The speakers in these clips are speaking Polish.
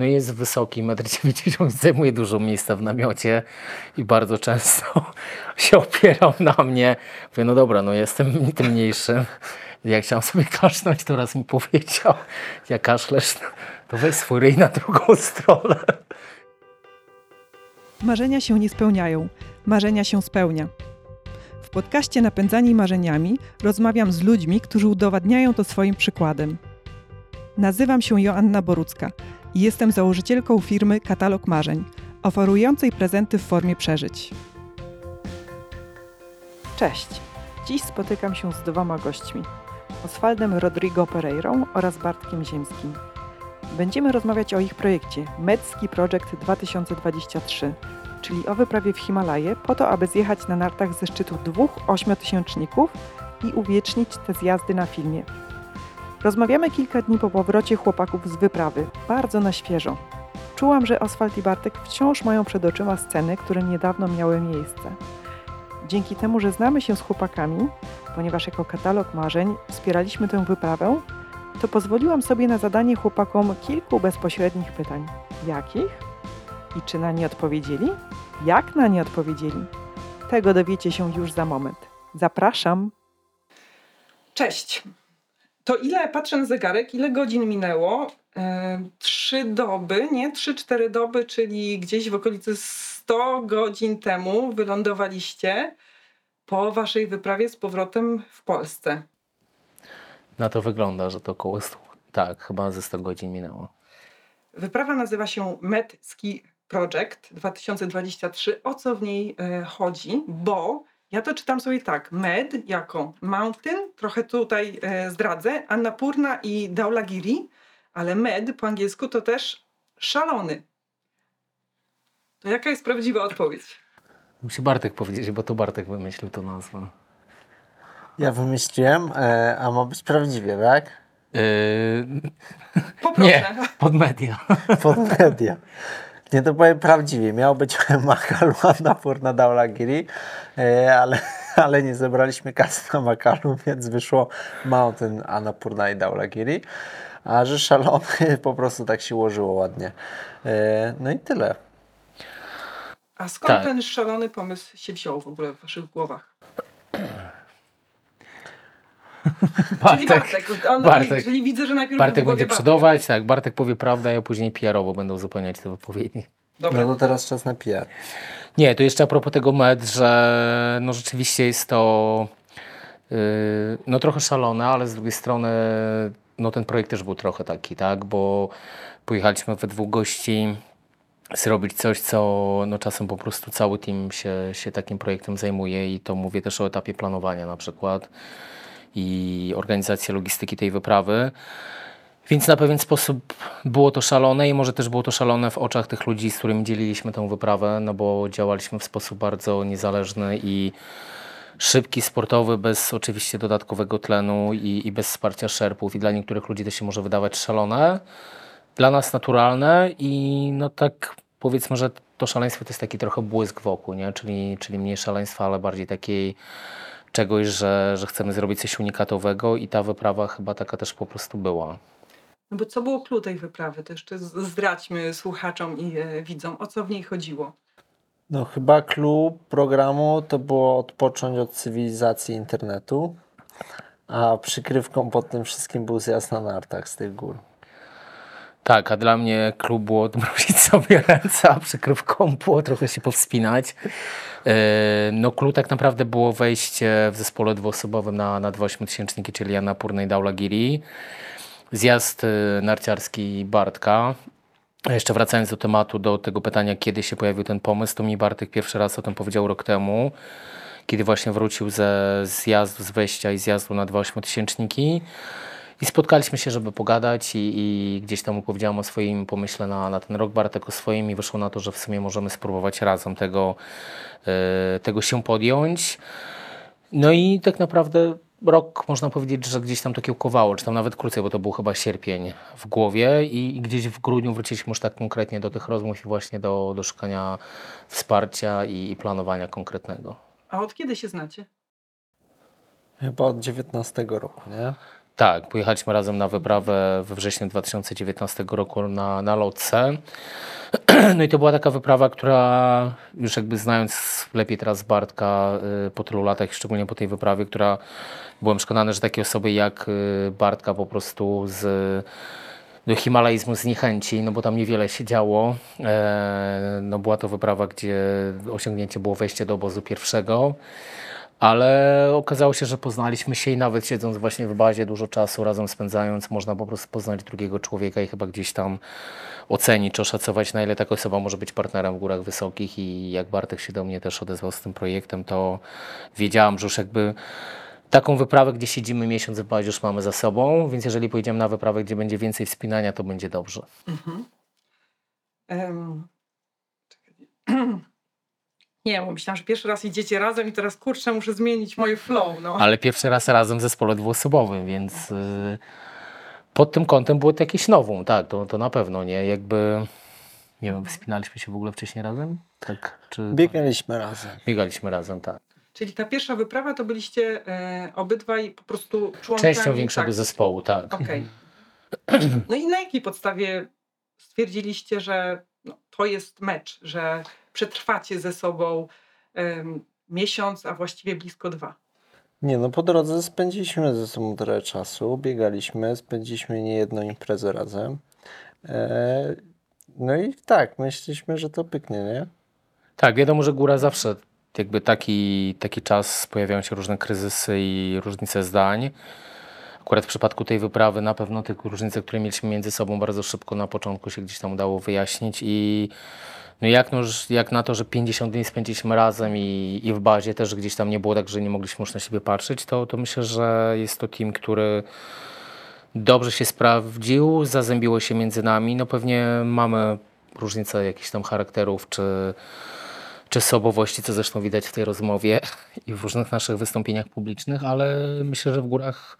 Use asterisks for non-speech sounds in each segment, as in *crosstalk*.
No jest wysoki, 1,90 m, zajmuje dużo miejsca w namiocie i bardzo często *laughs* się opierał na mnie. Mówię, no dobra, no jestem *laughs* tym mniejszym. Jak chciałem sobie kaszlnąć, to raz mi powiedział, jak kaszlesz, to weź swój ryj na drugą *laughs* stronę. Marzenia się nie spełniają, marzenia się spełnia. W podcaście Napędzani Marzeniami rozmawiam z ludźmi, którzy udowadniają to swoim przykładem. Nazywam się Joanna Borucka i jestem założycielką firmy Katalog Marzeń, oferującej prezenty w formie przeżyć. Cześć! Dziś spotykam się z dwoma gośćmi. Oswaldem Rodrigo Pereirą oraz Bartkiem Ziemskim. Będziemy rozmawiać o ich projekcie Medski Project 2023, czyli o wyprawie w Himalaje po to, aby zjechać na nartach ze szczytu dwóch ośmiotysięczników i uwiecznić te zjazdy na filmie. Rozmawiamy kilka dni po powrocie chłopaków z wyprawy, bardzo na świeżo. Czułam, że Oswald i Bartek wciąż mają przed oczyma sceny, które niedawno miały miejsce. Dzięki temu, że znamy się z chłopakami, ponieważ jako katalog marzeń wspieraliśmy tę wyprawę, to pozwoliłam sobie na zadanie chłopakom kilku bezpośrednich pytań. Jakich? I czy na nie odpowiedzieli? Jak na nie odpowiedzieli? Tego dowiecie się już za moment. Zapraszam! Cześć. To ile, patrzę na zegarek, ile godzin minęło? E, trzy doby, nie? Trzy, cztery doby, czyli gdzieś w okolicy 100 godzin temu wylądowaliście po waszej wyprawie z powrotem w Polsce. Na to wygląda, że to około 100, tak, chyba ze 100 godzin minęło. Wyprawa nazywa się Med Ski Project 2023. O co w niej e, chodzi? Bo ja to czytam sobie tak. Med jako mountain, trochę tutaj e, zdradzę, Annapurna i Daulagiri, ale med po angielsku to też szalony. To jaka jest prawdziwa odpowiedź? Musi Bartek powiedzieć, bo to Bartek wymyślił tą nazwę. Ja wymyśliłem, e, a ma być prawdziwie, tak? Yy, Poproszę. *laughs* nie, pod media. Pod media. Nie, to powiem prawdziwie. Miał być *laughs* Makalu napór na Daulagiri, e, ale, *laughs* ale nie zebraliśmy kasy na Makalu, więc wyszło Mountain Annapurna i Daulagiri. A że szalony *laughs* po prostu tak się ułożyło ładnie. E, no i tyle. A skąd Tak. ten szalony pomysł się wziął w ogóle w waszych głowach? Czyli Bartek. On, Bartek. Czyli widzę, że najpierw Bartek będzie przodować, tak, Bartek powie prawdę, a ja później PR-owo będą uzupełniać te wypowiedzi. Dobra. No to teraz czas na PR. Nie, to jeszcze a propos tego med, że no rzeczywiście jest to yy, no trochę szalone, ale z drugiej strony no ten projekt też był trochę taki, tak, bo pojechaliśmy we dwóch gości zrobić coś, co no czasem po prostu cały team się, się takim projektem zajmuje i to mówię też o etapie planowania na przykład i organizacji logistyki tej wyprawy. Więc na pewien sposób było to szalone i może też było to szalone w oczach tych ludzi, z którymi dzieliliśmy tę wyprawę, no bo działaliśmy w sposób bardzo niezależny i szybki, sportowy, bez oczywiście dodatkowego tlenu i, i bez wsparcia szerpów. I dla niektórych ludzi to się może wydawać szalone, dla nas naturalne i no tak powiedzmy, że to szaleństwo to jest taki trochę błysk wokół, nie? Czyli, czyli mniej szaleństwa, ale bardziej takiej czegoś, że, że chcemy zrobić coś unikatowego i ta wyprawa chyba taka też po prostu była. No bo co było clue tej wyprawy? To jeszcze z- zdradźmy słuchaczom i e, widzom, o co w niej chodziło. No chyba clue programu to było odpocząć od cywilizacji internetu, a przykrywką pod tym wszystkim był zjazd na nartach z tych gór. Tak, a dla mnie klub było odmrozić sobie *laughs* ręce, a przykrywką było trochę się powspinać. Yy, No klub tak naprawdę było wejście w zespole dwuosobowym na, na dwa ośmiotysięczniki, czyli Annapurna i Daulagiri. Zjazd yy, narciarski Bartka. Jeszcze wracając do tematu, do tego pytania, kiedy się pojawił ten pomysł, to mi Bartek pierwszy raz o tym powiedział rok temu, kiedy właśnie wrócił ze zjazdu, z wejścia i zjazdu na dwa ośmiotysięczniki. I spotkaliśmy się, żeby pogadać i, i gdzieś tam opowiedziałem o swoim pomyśle na, na ten rok, Bartek o swoim i wyszło na to, że w sumie możemy spróbować razem tego, e, tego się podjąć. No i tak naprawdę rok można powiedzieć, że gdzieś tam to kiełkowało, czy tam nawet krócej, bo to był chyba sierpień w głowie i, i gdzieś w grudniu wróciliśmy już tak konkretnie do tych rozmów i właśnie do, do szukania wsparcia i, i planowania konkretnego. A od kiedy się znacie? Chyba od 19 roku, nie? Tak, pojechaliśmy razem na wyprawę we wrześniu 2019 roku na, na Lotce. *clears throat* No i to była taka wyprawa, która już jakby znając lepiej teraz Bartka y, po tylu latach, szczególnie po tej wyprawie, która byłem przekonany, że takie osoby jak y, Bartka po prostu z do Himalajzmu zniechęci, no bo tam niewiele się działo. E, no była to wyprawa, gdzie osiągnięcie było wejście do obozu pierwszego. Ale okazało się, że poznaliśmy się i nawet siedząc właśnie w bazie dużo czasu razem spędzając, można po prostu poznać drugiego człowieka i chyba gdzieś tam ocenić oszacować, na ile taka osoba może być partnerem w górach wysokich. I jak Bartek się do mnie też odezwał z tym projektem, to wiedziałam, że już jakby taką wyprawę, gdzie siedzimy miesiąc w bazie już mamy za sobą, więc jeżeli pojedziemy na wyprawę, gdzie będzie więcej wspinania, to będzie dobrze. Em, czekaj. *clears throat* Nie, bo myślałam, że pierwszy raz idziecie razem i teraz kurczę, muszę zmienić moje flow. No. Ale pierwszy raz razem w zespole dwuosobowym, więc y, pod tym kątem było to jakieś nową, tak, to, to na pewno, nie? Jakby, nie wiem, wspinaliśmy się w ogóle wcześniej razem? Tak, czy... Biegaliśmy razem. Biegaliśmy razem, tak. Czyli ta pierwsza wyprawa to byliście e, obydwaj po prostu członkami. Częścią większego tak. zespołu, tak. Okej. No i na jakiej podstawie stwierdziliście, że to jest mecz, że przetrwacie ze sobą em, miesiąc, a właściwie blisko dwa? Nie, no po drodze spędziliśmy ze sobą trochę czasu, biegaliśmy, spędziliśmy niejedną imprezę razem. E, no i tak, myśleliśmy, że to pyknie, nie? Tak, wiadomo, że góra zawsze jakby taki, taki czas pojawiają się różne kryzysy i różnice zdań. Akurat w przypadku tej wyprawy na pewno te różnice, które mieliśmy między sobą bardzo szybko na początku się gdzieś tam udało wyjaśnić i no jak, no, jak na to, że 50 dni spędziliśmy razem i, i w bazie też gdzieś tam nie było tak, że nie mogliśmy już na siebie patrzeć, to, to myślę, że jest to team, który dobrze się sprawdził, zazębiło się między nami. No pewnie mamy różnice jakichś tam charakterów czy, czy osobowości, co zresztą widać w tej rozmowie i w różnych naszych wystąpieniach publicznych, ale myślę, że w górach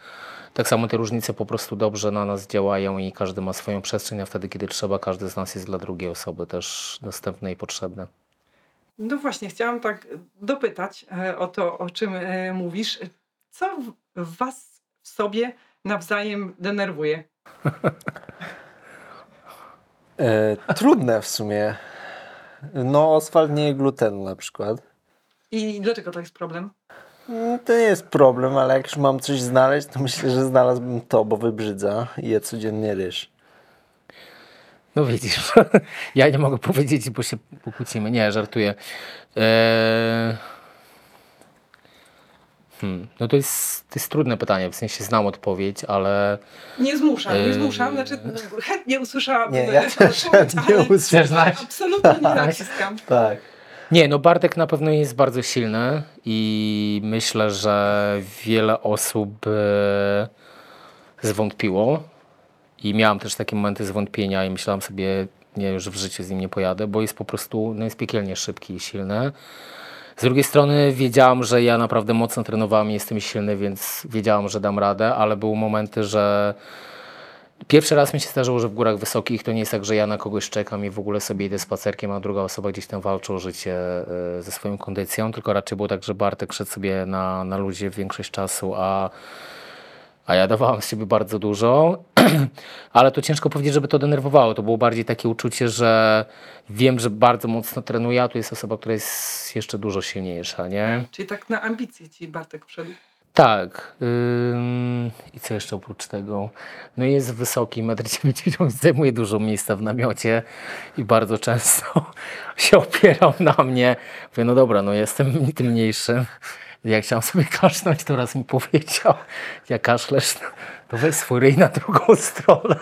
tak samo te różnice po prostu dobrze na nas działają i każdy ma swoją przestrzeń, a wtedy, kiedy trzeba, każdy z nas jest dla drugiej osoby też dostępny i potrzebny. No właśnie, chciałam tak dopytać e, o to, o czym e, mówisz. Co was w sobie nawzajem denerwuje? *laughs* E, trudne w sumie. No, Oswald nie je glutenu na przykład. I dlaczego to jest problem? Mm, To nie jest problem, ale jak już mam coś znaleźć, to myślę, że znalazłbym to, bo wybrzydza i je codziennie ryż. No widzisz, *laughs* ja nie mogę powiedzieć, bo się pokłócimy. Nie, żartuję. Eee... Hmm. No to jest, to jest trudne pytanie, w sensie znam odpowiedź, ale Nie zmuszam, nie Eee. zmuszam. Znaczy, chętnie usłyszałam Nie, ja też chętnie usłyszałem. Absolutnie nie naciskam. Tak. Nie, no Bartek na pewno jest bardzo silny i myślę, że wiele osób e, zwątpiło i miałam też takie momenty zwątpienia i myślałam sobie, nie, już w życiu z nim nie pojadę, bo jest po prostu, no jest piekielnie szybki i silny. Z drugiej strony wiedziałam, że ja naprawdę mocno trenowałem i jestem silny, więc wiedziałam, że dam radę, ale były momenty, że Pierwszy raz mi się zdarzyło, że w górach wysokich to nie jest tak, że ja na kogoś czekam i w ogóle sobie idę spacerkiem, a druga osoba gdzieś tam walczy o życie e, ze swoją kondycją, tylko raczej było tak, że Bartek szedł sobie na, na luzie większość czasu, a, a ja dawałam z siebie bardzo dużo, *clears throat* ale to ciężko powiedzieć, żeby to denerwowało. To było bardziej takie uczucie, że wiem, że bardzo mocno trenuję, a tu jest osoba, która jest jeszcze dużo silniejsza, nie? Czyli tak na ambicje ci Bartek wszedł. Tak. ym, I co jeszcze oprócz tego? No jest wysoki, 1,90 m, zajmuje dużo miejsca w namiocie i bardzo często *laughs* się opierał na mnie. Mówię, no dobra, no jestem tym mniejszym. Jak chciałem sobie kaszlnąć, to raz mi powiedział, jak kaszlesz, to weź swój ryj na drugą stronę.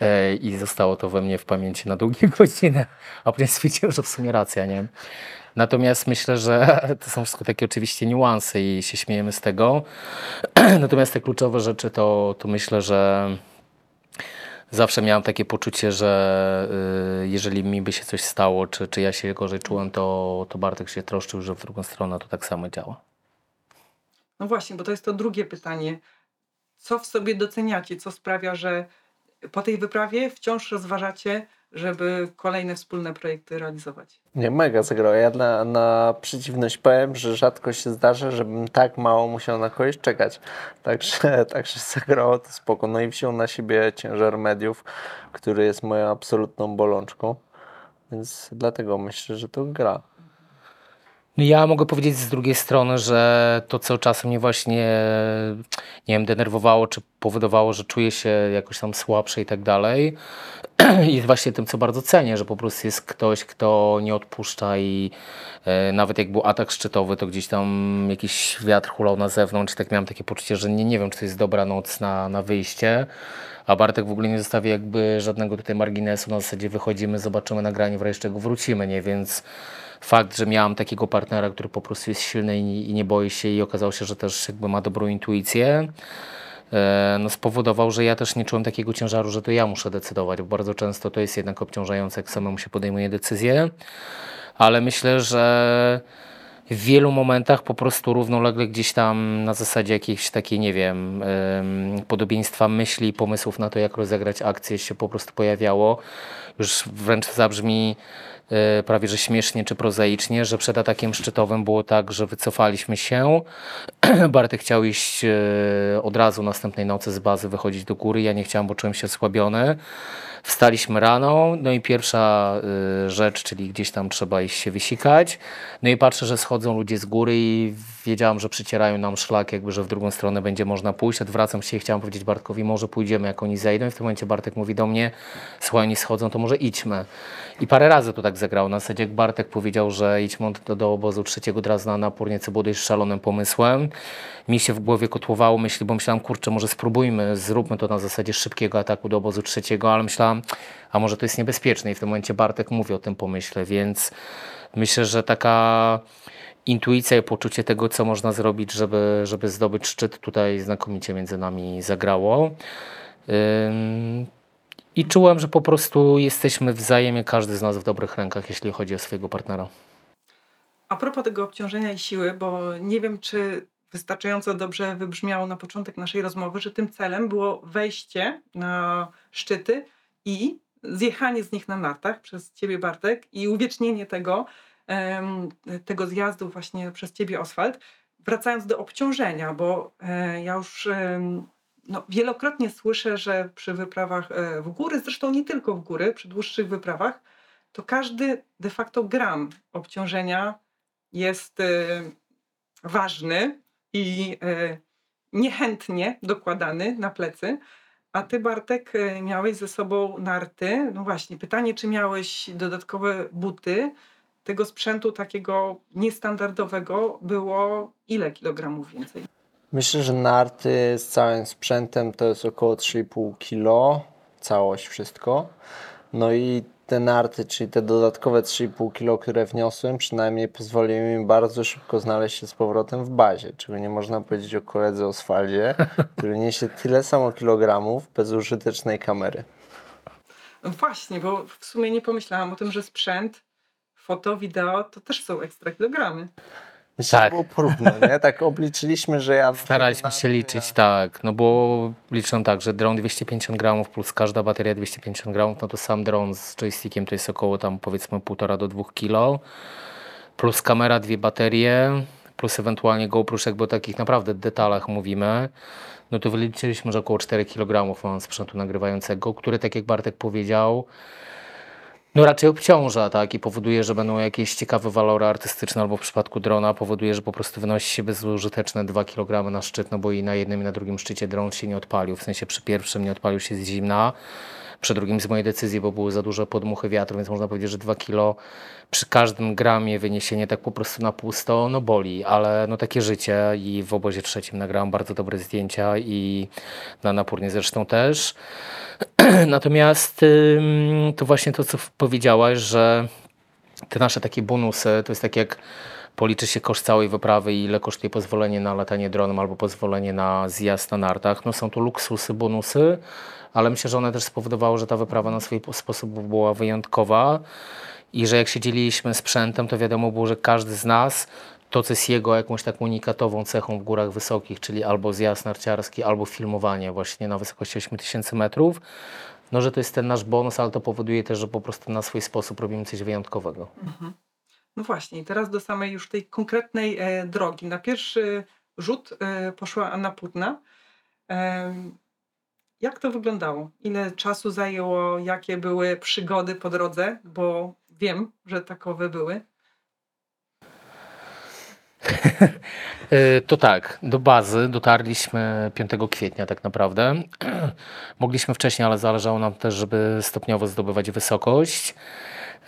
E, I zostało to we mnie w pamięci na długie godziny, a później stwierdziłem, że w sumie racja, nie? Natomiast myślę, że to są wszystko takie oczywiście niuanse i się śmiejemy z tego. *clears throat* Natomiast te kluczowe rzeczy to, to myślę, że zawsze miałem takie poczucie, że y, jeżeli mi by się coś stało, czy, czy ja się gorzej czułem, to, to Bartek się troszczył, że w drugą stronę to tak samo działa. No właśnie, bo to jest to drugie pytanie. Co w sobie doceniacie? Co sprawia, że po tej wyprawie wciąż rozważacie, żeby kolejne wspólne projekty realizować. Nie, mega zagrało. Ja dla, na przeciwność powiem, że rzadko się zdarza, żebym tak mało musiał na kogoś czekać. Także, *laughs* także zagrało to spoko. No i wziął na siebie ciężar mediów, który jest moją absolutną bolączką. Więc dlatego myślę, że to gra. No Ja mogę powiedzieć z drugiej strony, że to, co czasem mnie właśnie, nie wiem, denerwowało, czy powodowało, że czuję się jakoś tam słabszy i tak dalej, *clears throat* jest właśnie tym, co bardzo cenię, że po prostu jest ktoś, kto nie odpuszcza i e, nawet jak był atak szczytowy, to gdzieś tam jakiś wiatr hulał na zewnątrz i tak miałem takie poczucie, że nie, nie wiem, czy to jest dobra noc na, na wyjście. A Bartek w ogóle nie zostawia jakby żadnego tutaj marginesu. Na zasadzie wychodzimy, zobaczymy nagranie, wreszcie czego wrócimy, nie? Więc fakt, że miałam takiego partnera, który po prostu jest silny i, i nie boi się i okazało się, że też jakby ma dobrą intuicję, e, no spowodował, że ja też nie czułem takiego ciężaru, że to ja muszę decydować, bo bardzo często to jest jednak obciążające, jak samemu się podejmuje decyzje, ale myślę, że w wielu momentach po prostu równolegle gdzieś tam na zasadzie jakiejś takiej, nie wiem, em, podobieństwa myśli pomysłów na to, jak rozegrać akcję się po prostu pojawiało. Już wręcz zabrzmi prawie że śmiesznie czy prozaicznie, że przed atakiem szczytowym było tak, że wycofaliśmy się. *clears throat* Bartek chciał iść e, od razu następnej nocy z bazy wychodzić do góry. Ja nie chciałem, bo czułem się osłabiony. Wstaliśmy rano, no i pierwsza y, rzecz, czyli gdzieś tam trzeba iść się wysikać. No i patrzę, że schodzą ludzie z góry i wiedziałam, że przycierają nam szlak, jakby, że w drugą stronę będzie można pójść. Odwracam się i chciałam powiedzieć Bartkowi, może pójdziemy, jak oni zejdą. I w tym momencie Bartek mówi do mnie, słuchaj, oni schodzą, to może idźmy. I parę razy to tak zagrało. Na zasadzie jak Bartek powiedział, że idźmy do, do obozu trzeciego od razu na napórnie, co było dość szalonym pomysłem. Mi się w głowie kotłowało myśli, bo myślałam, kurczę, może spróbujmy, zróbmy to na zasadzie szybkiego ataku do obozu trzeciego, ale myślałam, a może to jest niebezpieczne i w tym momencie Bartek mówi o tym pomyśle, więc myślę, że taka intuicja i poczucie tego, co można zrobić, żeby, żeby zdobyć szczyt tutaj znakomicie między nami zagrało. Ym, I czułem, że po prostu jesteśmy wzajemnie, każdy z nas w dobrych rękach, jeśli chodzi o swojego partnera. A propos tego obciążenia i siły, bo nie wiem, czy wystarczająco dobrze wybrzmiało na początek naszej rozmowy, że tym celem było wejście na szczyty i zjechanie z nich na nartach przez ciebie, Bartek, i uwiecznienie tego, tego zjazdu właśnie przez ciebie, Oswald. Wracając do obciążenia, bo e, ja już no, wielokrotnie słyszę, że przy wyprawach e, w góry, zresztą nie tylko w góry, przy dłuższych wyprawach, to każdy de facto gram obciążenia jest e, ważny i niechętnie dokładany na plecy. A ty, Bartek, e, miałeś ze sobą narty. No właśnie, pytanie, czy miałeś dodatkowe buty? Tego sprzętu takiego niestandardowego było ile kilogramów więcej? Myślę, że narty z całym sprzętem to jest około 3,5 kg, całość, wszystko. No i te narty, czyli te dodatkowe 3,5 kg, które wniosłem, przynajmniej pozwoliły mi bardzo szybko znaleźć się z powrotem w bazie, czego nie można powiedzieć o koledze Oswaldzie, *laughs* który niesie tyle samo kilogramów bez użytecznej kamery. No właśnie, bo w sumie nie pomyślałam o tym, że sprzęt, foto, wideo to też są ekstra kilogramy. Myślę, Tak. było porówno, nie? Tak obliczyliśmy, że ja... Staraliśmy się liczyć, tak, no bo liczę tak, że dron 250 gramów plus każda bateria 250 gramów, no to sam dron z joystickiem to jest około tam powiedzmy 1,5 do 2 kilo, plus kamera, dwie baterie, plus ewentualnie GoPro, już jakby o takich naprawdę detalach mówimy, no to wyliczyliśmy, że około 4 kg mam sprzętu nagrywającego, który tak jak Bartek powiedział, no raczej obciąża, tak, i powoduje, że będą jakieś ciekawe walory artystyczne, albo w przypadku drona powoduje, że po prostu wynosi się bezużyteczne 2 kg na szczyt, no bo i na jednym i na drugim szczycie dron się nie odpalił, w sensie przy pierwszym nie odpalił się z zimna, przy drugim z mojej decyzji, bo były za duże podmuchy wiatru, więc można powiedzieć, że 2 kg przy każdym gramie wyniesienie tak po prostu na pusto, no boli, ale no takie życie i w obozie trzecim nagrałam bardzo dobre zdjęcia i na napórnie zresztą też. *clears throat* Natomiast to właśnie to, co powiedziałaś, że te nasze takie bonusy, to jest tak jak policzy się koszt całej wyprawy i ile kosztuje pozwolenie na latanie dronem albo pozwolenie na zjazd na nartach. No są to luksusy, bonusy, ale myślę, że one też spowodowały, że ta wyprawa na swój sposób była wyjątkowa i że jak się dzieliliśmy sprzętem, to wiadomo było, że każdy z nas to, co jest jego jakąś taką unikatową cechą w górach wysokich, czyli albo zjazd narciarski, albo filmowanie właśnie na wysokości 8000 metrów, no, że to jest ten nasz bonus, ale to powoduje też, że po prostu na swój sposób robimy coś wyjątkowego. No właśnie, i teraz do samej już tej konkretnej e, drogi. Na pierwszy rzut e, poszła Annapurna. E, jak to wyglądało? Ile czasu zajęło? Jakie były przygody po drodze? Bo wiem, że takowe były. E, *laughs* To tak, do bazy dotarliśmy 5 kwietnia tak naprawdę. *clears throat* Mogliśmy wcześniej, ale zależało nam też, żeby stopniowo zdobywać wysokość.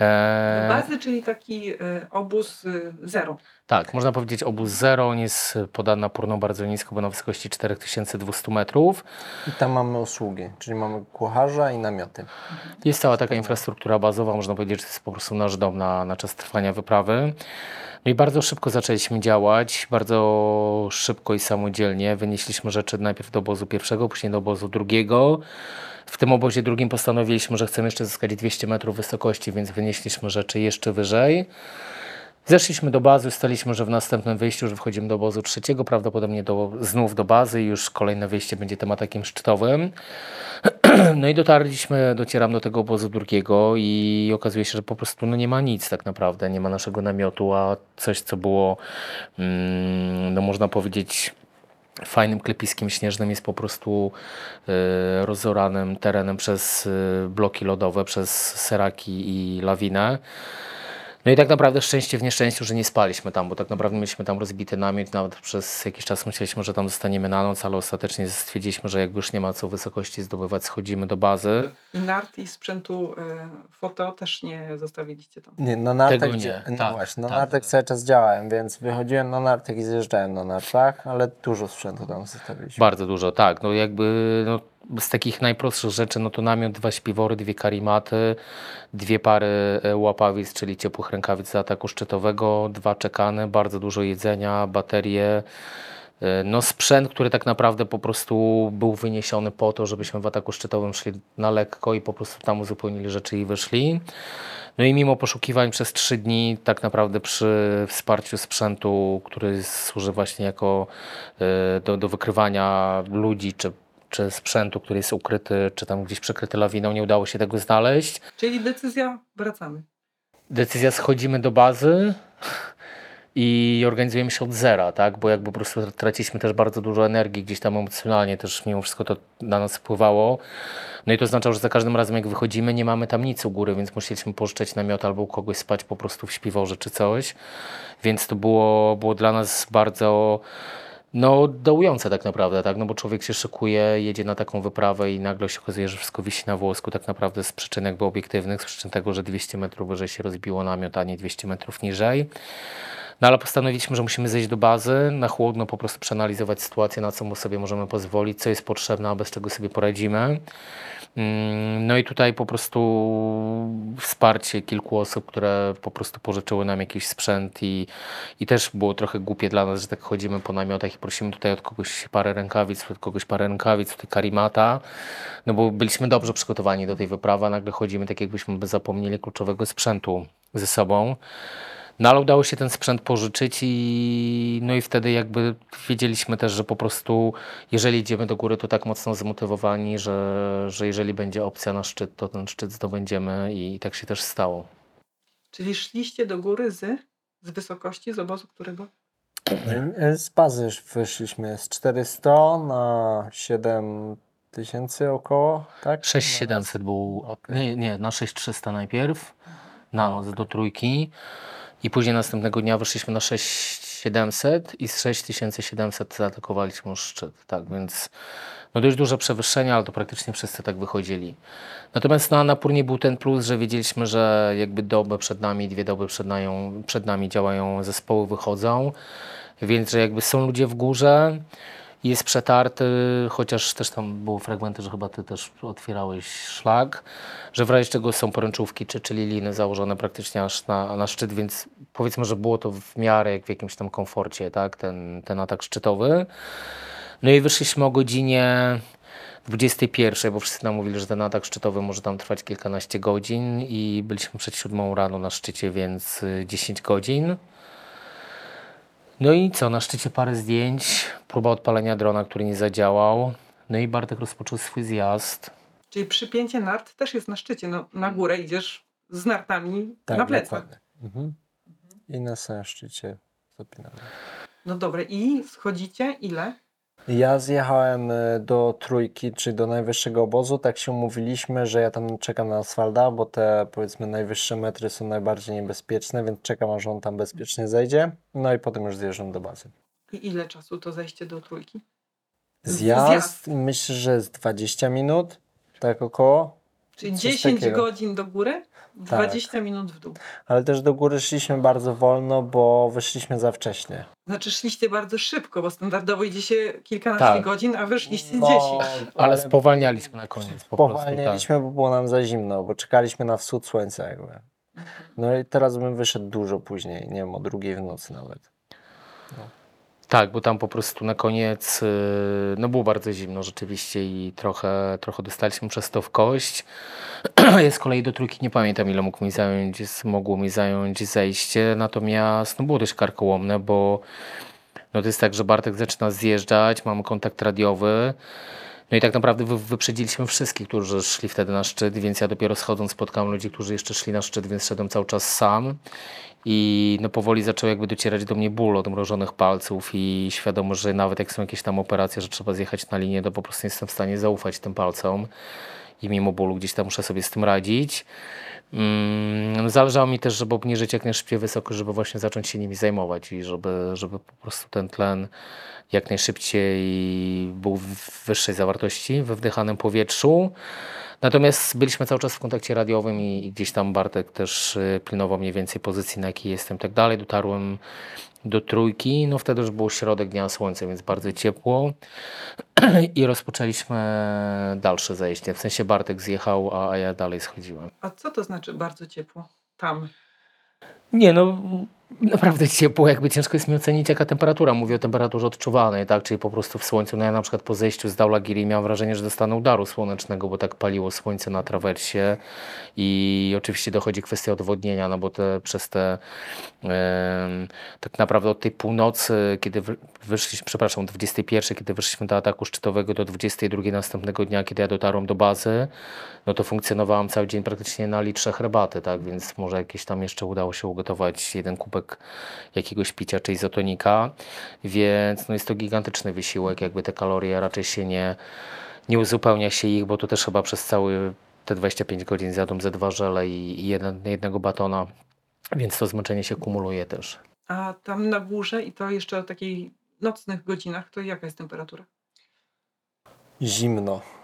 E, Bazy, czyli taki e, obóz e, zero. Tak, można powiedzieć obóz zero. On jest podany na Purną bardzo nisko, bo na wysokości 4200 metrów. I tam mamy usługi, czyli mamy kucharza i namioty. Jest cała taka infrastruktura bazowa, można powiedzieć, że to jest po prostu nasz dom na, na czas trwania wyprawy. No i bardzo szybko zaczęliśmy działać, bardzo szybko i samodzielnie. Wynieśliśmy rzeczy najpierw do obozu pierwszego, później do obozu drugiego. W tym obozie drugim postanowiliśmy, że chcemy jeszcze zyskać 200 metrów wysokości, więc wynieśliśmy rzeczy jeszcze wyżej. Zeszliśmy do bazy, staliśmy, że w następnym wyjściu, że wchodzimy do obozu trzeciego, prawdopodobnie do, znów do bazy i już kolejne wyjście będzie tematem szczytowym. *clears throat* No i dotarliśmy, docieram do tego obozu drugiego i okazuje się, że po prostu no nie ma nic tak naprawdę, nie ma naszego namiotu, a coś, co było, mm, no można powiedzieć, fajnym klepiskiem śnieżnym jest po prostu y, rozoranym terenem przez y, bloki lodowe, przez seraki i lawinę. No i tak naprawdę szczęście w nieszczęściu, że nie spaliśmy tam, bo tak naprawdę mieliśmy tam rozbity namiot, nawet przez jakiś czas myśleliśmy, że tam zostaniemy na noc, ale ostatecznie stwierdziliśmy, że jakby już nie ma co wysokości zdobywać, schodzimy do bazy. I nart i sprzętu e, foto też nie zostawiliście tam. Nie, na nartach, Tego nie, no tak, właśnie, na tak. nartach cały czas działałem, więc wychodziłem na nartach i zjeżdżałem na nartach, ale dużo sprzętu tam zostawiliśmy. Bardzo dużo, tak. No jakby no, z takich najprostszych rzeczy, no to namiot, dwa śpiwory, dwie karimaty, dwie pary e, łapawic, czyli ciepłych rękawic do ataku szczytowego, dwa czekane, bardzo dużo jedzenia, baterie. e, No sprzęt, który tak naprawdę po prostu był wyniesiony po to, żebyśmy w ataku szczytowym szli na lekko i po prostu tam uzupełnili rzeczy i wyszli. No i mimo poszukiwań przez trzy dni, tak naprawdę przy wsparciu sprzętu, który służy właśnie jako e, do, do wykrywania ludzi, czy, czy sprzętu, który jest ukryty, czy tam gdzieś przykryty lawiną, nie udało się tego znaleźć. Czyli decyzja, wracamy. Decyzja, schodzimy do bazy i organizujemy się od zera, tak? Bo jakby po prostu traciliśmy też bardzo dużo energii, gdzieś tam emocjonalnie też mimo wszystko to na nas wpływało. No i to oznaczało, że za każdym razem jak wychodzimy, nie mamy tam nic u góry, więc musieliśmy pożyczać namiot albo u kogoś spać po prostu w śpiworze czy coś. Więc to było, było dla nas bardzo no, dołujące tak naprawdę, tak? No bo człowiek się szykuje, jedzie na taką wyprawę i nagle się okazuje, że wszystko wisi na włosku tak naprawdę z przyczyn jakby obiektywnych, z przyczyn tego, że 200 metrów wyżej się rozbiło namiot, a nie 200 metrów niżej. No ale postanowiliśmy, że musimy zejść do bazy, na chłodno po prostu przeanalizować sytuację, na co sobie możemy pozwolić, co jest potrzebne, a bez czego sobie poradzimy. Mm, No i tutaj po prostu wsparcie kilku osób, które po prostu pożyczyły nam jakiś sprzęt i, i też było trochę głupie dla nas, że tak chodzimy po namiotach i prosimy tutaj od kogoś parę rękawic, od kogoś parę rękawic, tutaj karimata, no bo byliśmy dobrze przygotowani do tej wyprawy, a nagle chodzimy tak jakbyśmy zapomnieli kluczowego sprzętu ze sobą. No ale udało się ten sprzęt pożyczyć i no i wtedy jakby wiedzieliśmy też, że po prostu jeżeli idziemy do góry, to tak mocno zmotywowani, że, że jeżeli będzie opcja na szczyt, to ten szczyt zdobędziemy i tak się też stało. Czyli szliście do góry z, z wysokości, z obozu którego? Z bazy wyszliśmy z 400 na 7000 około, tak? 6700 był, nie, nie, na 6300 najpierw, na noc do trójki i później następnego dnia wyszliśmy na 6700 i z 6700 zaatakowaliśmy już szczyt, tak, więc no dość duże przewyższenie, ale to praktycznie wszyscy tak wychodzili. Natomiast na Napurnie był ten plus, że wiedzieliśmy, że jakby dobę przed nami, dwie doby przed, przed nami działają zespoły, wychodzą, więc że jakby są ludzie w górze, jest przetarty, chociaż też tam były fragmenty, że chyba ty też otwierałeś szlak, że w razie czego są poręczówki, czy, czyli liny założone praktycznie aż na, na szczyt, więc powiedzmy, że było to w miarę jak w jakimś tam komforcie, tak, ten, ten atak szczytowy. No i wyszliśmy o godzinie 21, bo wszyscy nam mówili, że ten atak szczytowy może tam trwać kilkanaście godzin i byliśmy przed siódmą rano na szczycie, więc y, 10 godzin. No i co, na szczycie parę zdjęć, próba odpalenia drona, który nie zadziałał. No i Bartek rozpoczął swój zjazd. Czyli przypięcie nart też jest na szczycie. No, na górę idziesz z nartami Tak, na plecach. Mhm. I na samym szczycie zapinamy. No dobra, i schodzicie ile? Ja zjechałem e, do trójki, czyli do najwyższego obozu. Tak się umówiliśmy, że ja tam czekam na Asfalda, bo te powiedzmy najwyższe metry są najbardziej niebezpieczne, więc czekam aż on tam bezpiecznie zejdzie. No i potem już zjeżdżam do bazy. I ile czasu to zejście do trójki? Zjazd, Zjazd. myślę, że jest 20 minut, tak około. Czyli Coś 10 takiego. Tak. godzin do góry, 20 minut w dół. Ale też do góry szliśmy bardzo wolno, bo wyszliśmy za wcześnie. Znaczy szliście bardzo szybko, bo standardowo idzie się kilkanaście Tak. godzin, a wyszliście No, 10. Ale spowalnialiśmy na koniec po prostu. Tak. Spowalnialiśmy, bo było nam za zimno, bo czekaliśmy na wschód słońca jakby. No i teraz bym wyszedł dużo później, nie wiem, o drugiej w nocy nawet. Tak, bo tam po prostu na koniec y, no było bardzo zimno rzeczywiście i trochę, trochę dostaliśmy przez to w kość. *clears throat* Ja z kolei do trójki nie pamiętam ile mógł mi zająć, mogło mi zająć zejście, natomiast no było dość karkołomne, bo no to jest tak, że Bartek zaczyna zjeżdżać, mamy kontakt radiowy. No i tak naprawdę wy, wyprzedziliśmy wszystkich, którzy szli wtedy na szczyt, więc ja dopiero schodząc spotkałem ludzi, którzy jeszcze szli na szczyt, więc szedłem cały czas sam. I no powoli zaczął jakby docierać do mnie ból od mrożonych palców i świadomość, że nawet jak są jakieś tam operacje, że trzeba zjechać na linię, to po prostu nie jestem w stanie zaufać tym palcom i mimo bólu gdzieś tam muszę sobie z tym radzić. Mm, zależało mi też, żeby obniżyć jak najszybciej wysoko, żeby właśnie zacząć się nimi zajmować i żeby, żeby po prostu ten tlen jak najszybciej był w wyższej zawartości we wdychanym powietrzu. Natomiast byliśmy cały czas w kontakcie radiowym i, i gdzieś tam Bartek też y, pilnował mniej więcej pozycji, na jakiej jestem tak dalej. Dotarłem do trójki, no wtedy już był środek dnia słońce, więc bardzo ciepło *clears throat* i rozpoczęliśmy dalsze zejście. W sensie Bartek zjechał, a, a ja dalej schodziłem. A co to znaczy bardzo ciepło? Tam. Nie no, naprawdę ciepło, jakby ciężko jest mi ocenić jaka temperatura. Mówię o temperaturze odczuwalnej, tak? Czyli po prostu w słońcu. No ja na przykład po zejściu z Daulagiri miałem wrażenie, że dostanę udaru słonecznego, bo tak paliło słońce na trawersie i oczywiście dochodzi kwestia odwodnienia, no bo te, przez te tak naprawdę od tej północy, kiedy wy- wyszliśmy, przepraszam, od 21, kiedy wyszliśmy do ataku szczytowego do 22 następnego dnia, kiedy ja dotarłem do bazy, no to funkcjonowałem cały dzień praktycznie na litrze herbaty, tak, więc może jakieś tam jeszcze udało się ugotować jeden kubek jakiegoś picia czy izotonika, więc no jest to gigantyczny wysiłek, jakby te kalorie raczej się nie, nie uzupełnia się ich, bo to też chyba przez cały te 25 godzin zjadłem ze dwa żele i, i jeden, jednego batona, więc to zmęczenie się kumuluje też. A tam na górze i to jeszcze o takiej nocnych godzinach, to jaka jest temperatura? Zimno.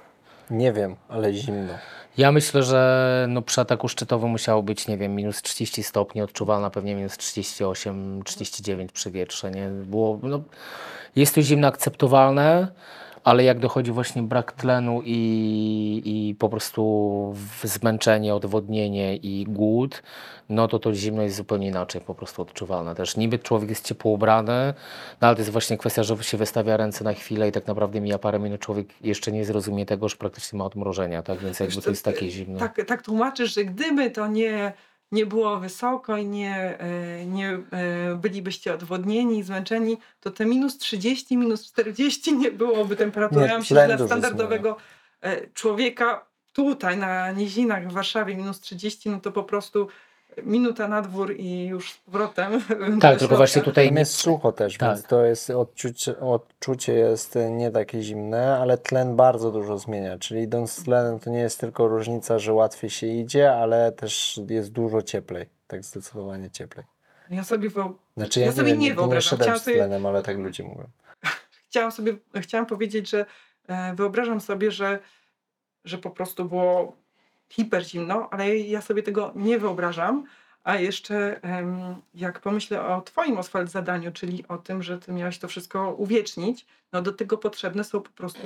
Nie wiem, ale zimno. Ja myślę, że no przy ataku szczytowym musiało być, nie wiem, minus 30 stopni, odczuwalna pewnie minus 38, 39 przy wietrze, nie? Było, no, jest to zimno akceptowalne, ale jak dochodzi właśnie brak tlenu i, i po prostu zmęczenie, odwodnienie i głód, no to to zimno jest zupełnie inaczej po prostu odczuwalne też. Niby człowiek jest ciepło ubrany, no ale to jest właśnie kwestia, że się wystawia ręce na chwilę i tak naprawdę mija parę minut, człowiek jeszcze nie zrozumie tego, że praktycznie ma odmrożenia, tak? Więc jakby to jest takie zimno. Tak, tak tłumaczysz, że gdyby to nie, nie było wysoko i nie, e, nie e, bylibyście odwodnieni, zmęczeni, to te minus 30, minus 40 nie byłoby że tlen dla standardowego e, człowieka tutaj na nizinach w Warszawie minus 30, no to po prostu minuta na dwór i już z powrotem. *laughs* Tak, tylko właśnie tutaj jest sucho też, Tak. więc to jest odczucie, odczucie jest nie takie zimne, ale tlen bardzo dużo zmienia. Czyli idąc z tlenem to nie jest tylko różnica, że łatwiej się idzie, ale też jest dużo cieplej. Tak zdecydowanie cieplej. Ja sobie wyob- Znaczy Ja ja, sobie nie, nie nie wyobrażam. Chciałam z sobie- tlenem, ale tak ludzie mówią. *laughs* chciałam sobie, chciałam powiedzieć, że e, wyobrażam sobie, że, że po prostu było hiper zimno, ale ja sobie tego nie wyobrażam. A jeszcze jak pomyślę o Twoim Oswald zadaniu, czyli o tym, że Ty miałeś to wszystko uwiecznić, no do tego potrzebne są po prostu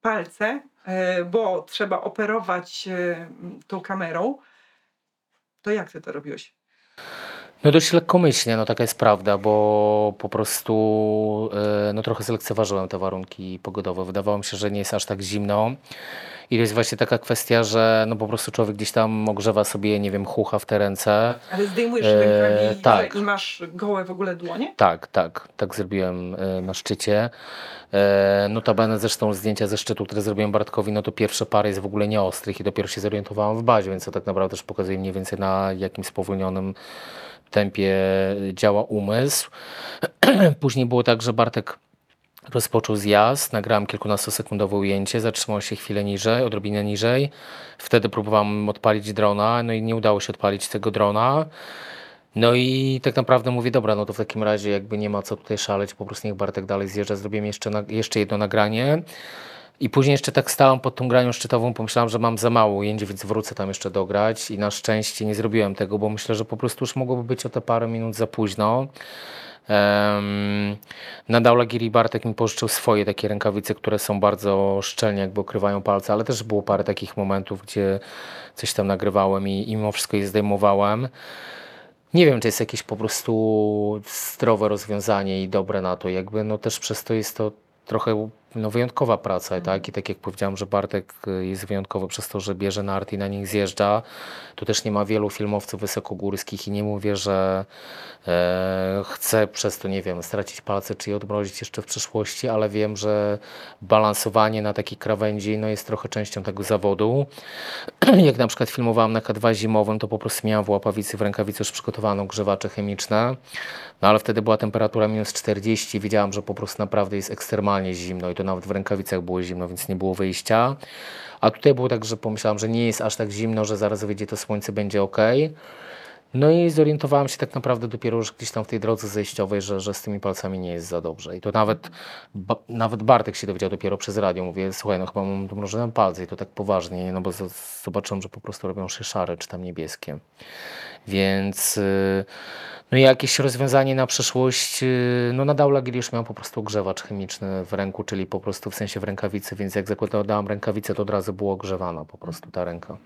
palce, e, bo trzeba operować e, tą kamerą. To jak Ty to robiłeś? No dość lekkomyślnie, no taka jest prawda, bo po prostu e, no trochę zlekceważyłem te warunki pogodowe. Wydawało mi się, że nie jest aż tak zimno. I to jest właśnie taka kwestia, że no po prostu człowiek gdzieś tam ogrzewa sobie, nie wiem, chucha w te ręce. Ale zdejmujesz Eee, rękawice tak. i masz gołe w ogóle dłonie? Tak, tak, tak zrobiłem e, na szczycie. E, Notabene zresztą zdjęcia ze szczytu, które zrobiłem Bartkowi, no to pierwsze pary jest w ogóle nieostrych i dopiero się zorientowałem w bazie, więc to tak naprawdę też pokazuje mniej więcej na jakim spowolnionym tempie działa umysł. *clears throat* Później było tak, że Bartek rozpoczął zjazd, nagrałem kilkunastosekundowe ujęcie, zatrzymał się chwilę niżej, odrobinę niżej. Wtedy próbowałem odpalić drona, no i nie udało się odpalić tego drona. No i tak naprawdę mówię, dobra, no to w takim razie jakby nie ma co tutaj szaleć, po prostu niech Bartek dalej zjeżdża, zrobiłem jeszcze, jeszcze jedno nagranie. I później jeszcze tak stałem pod tą granią szczytową, pomyślałem, że mam za mało ujęć, więc wrócę tam jeszcze dograć i na szczęście nie zrobiłem tego, bo myślę, że po prostu już mogłoby być o te parę minut za późno. Um, na Daulagiri Bartek mi pożyczył swoje takie rękawice, które są bardzo szczelnie jakby okrywają palce, ale też było parę takich momentów, gdzie coś tam nagrywałem i, i mimo wszystko je zdejmowałem. Nie wiem, czy jest jakieś po prostu zdrowe rozwiązanie i dobre na to. Jakby no też przez to jest to trochę no, wyjątkowa praca, tak? I tak jak powiedziałem, że Bartek y, jest wyjątkowy przez to, że bierze narty i na nich zjeżdża. Tu też nie ma wielu filmowców wysokogórskich i nie mówię, że e, chcę przez to, nie wiem, stracić palce czy je odmrozić jeszcze w przyszłości, ale wiem, że balansowanie na takiej krawędzi no, jest trochę częścią tego zawodu. *clears throat* jak na przykład filmowałem na K2 zimowym, to po prostu miałem w łapawicy, w rękawicy już przygotowane ogrzewacze chemiczne, no ale wtedy była temperatura minus 40 i wiedziałem, że po prostu naprawdę jest ekstremalnie zimno i to nawet w rękawicach było zimno, więc nie było wyjścia. A tutaj było tak, że pomyślałem, że nie jest aż tak zimno, że zaraz wyjdzie to słońce, będzie ok. No i zorientowałem się tak naprawdę dopiero już gdzieś tam w tej drodze zejściowej, że, że z tymi palcami nie jest za dobrze. I to nawet, ba, nawet Bartek się dowiedział dopiero przez radio. Mówię, słuchaj, no chyba mam domrożone palce i to tak poważnie, no bo z- zobaczyłem, że po prostu robią się szare czy tam niebieskie. Więc y, no i jakieś rozwiązanie na przyszłość, y, no na Daulagiri już miałem po prostu ogrzewacz chemiczny w ręku, czyli po prostu w sensie w rękawicy, więc jak zakładałem rękawicę, to od razu było ogrzewana po prostu ta ręka.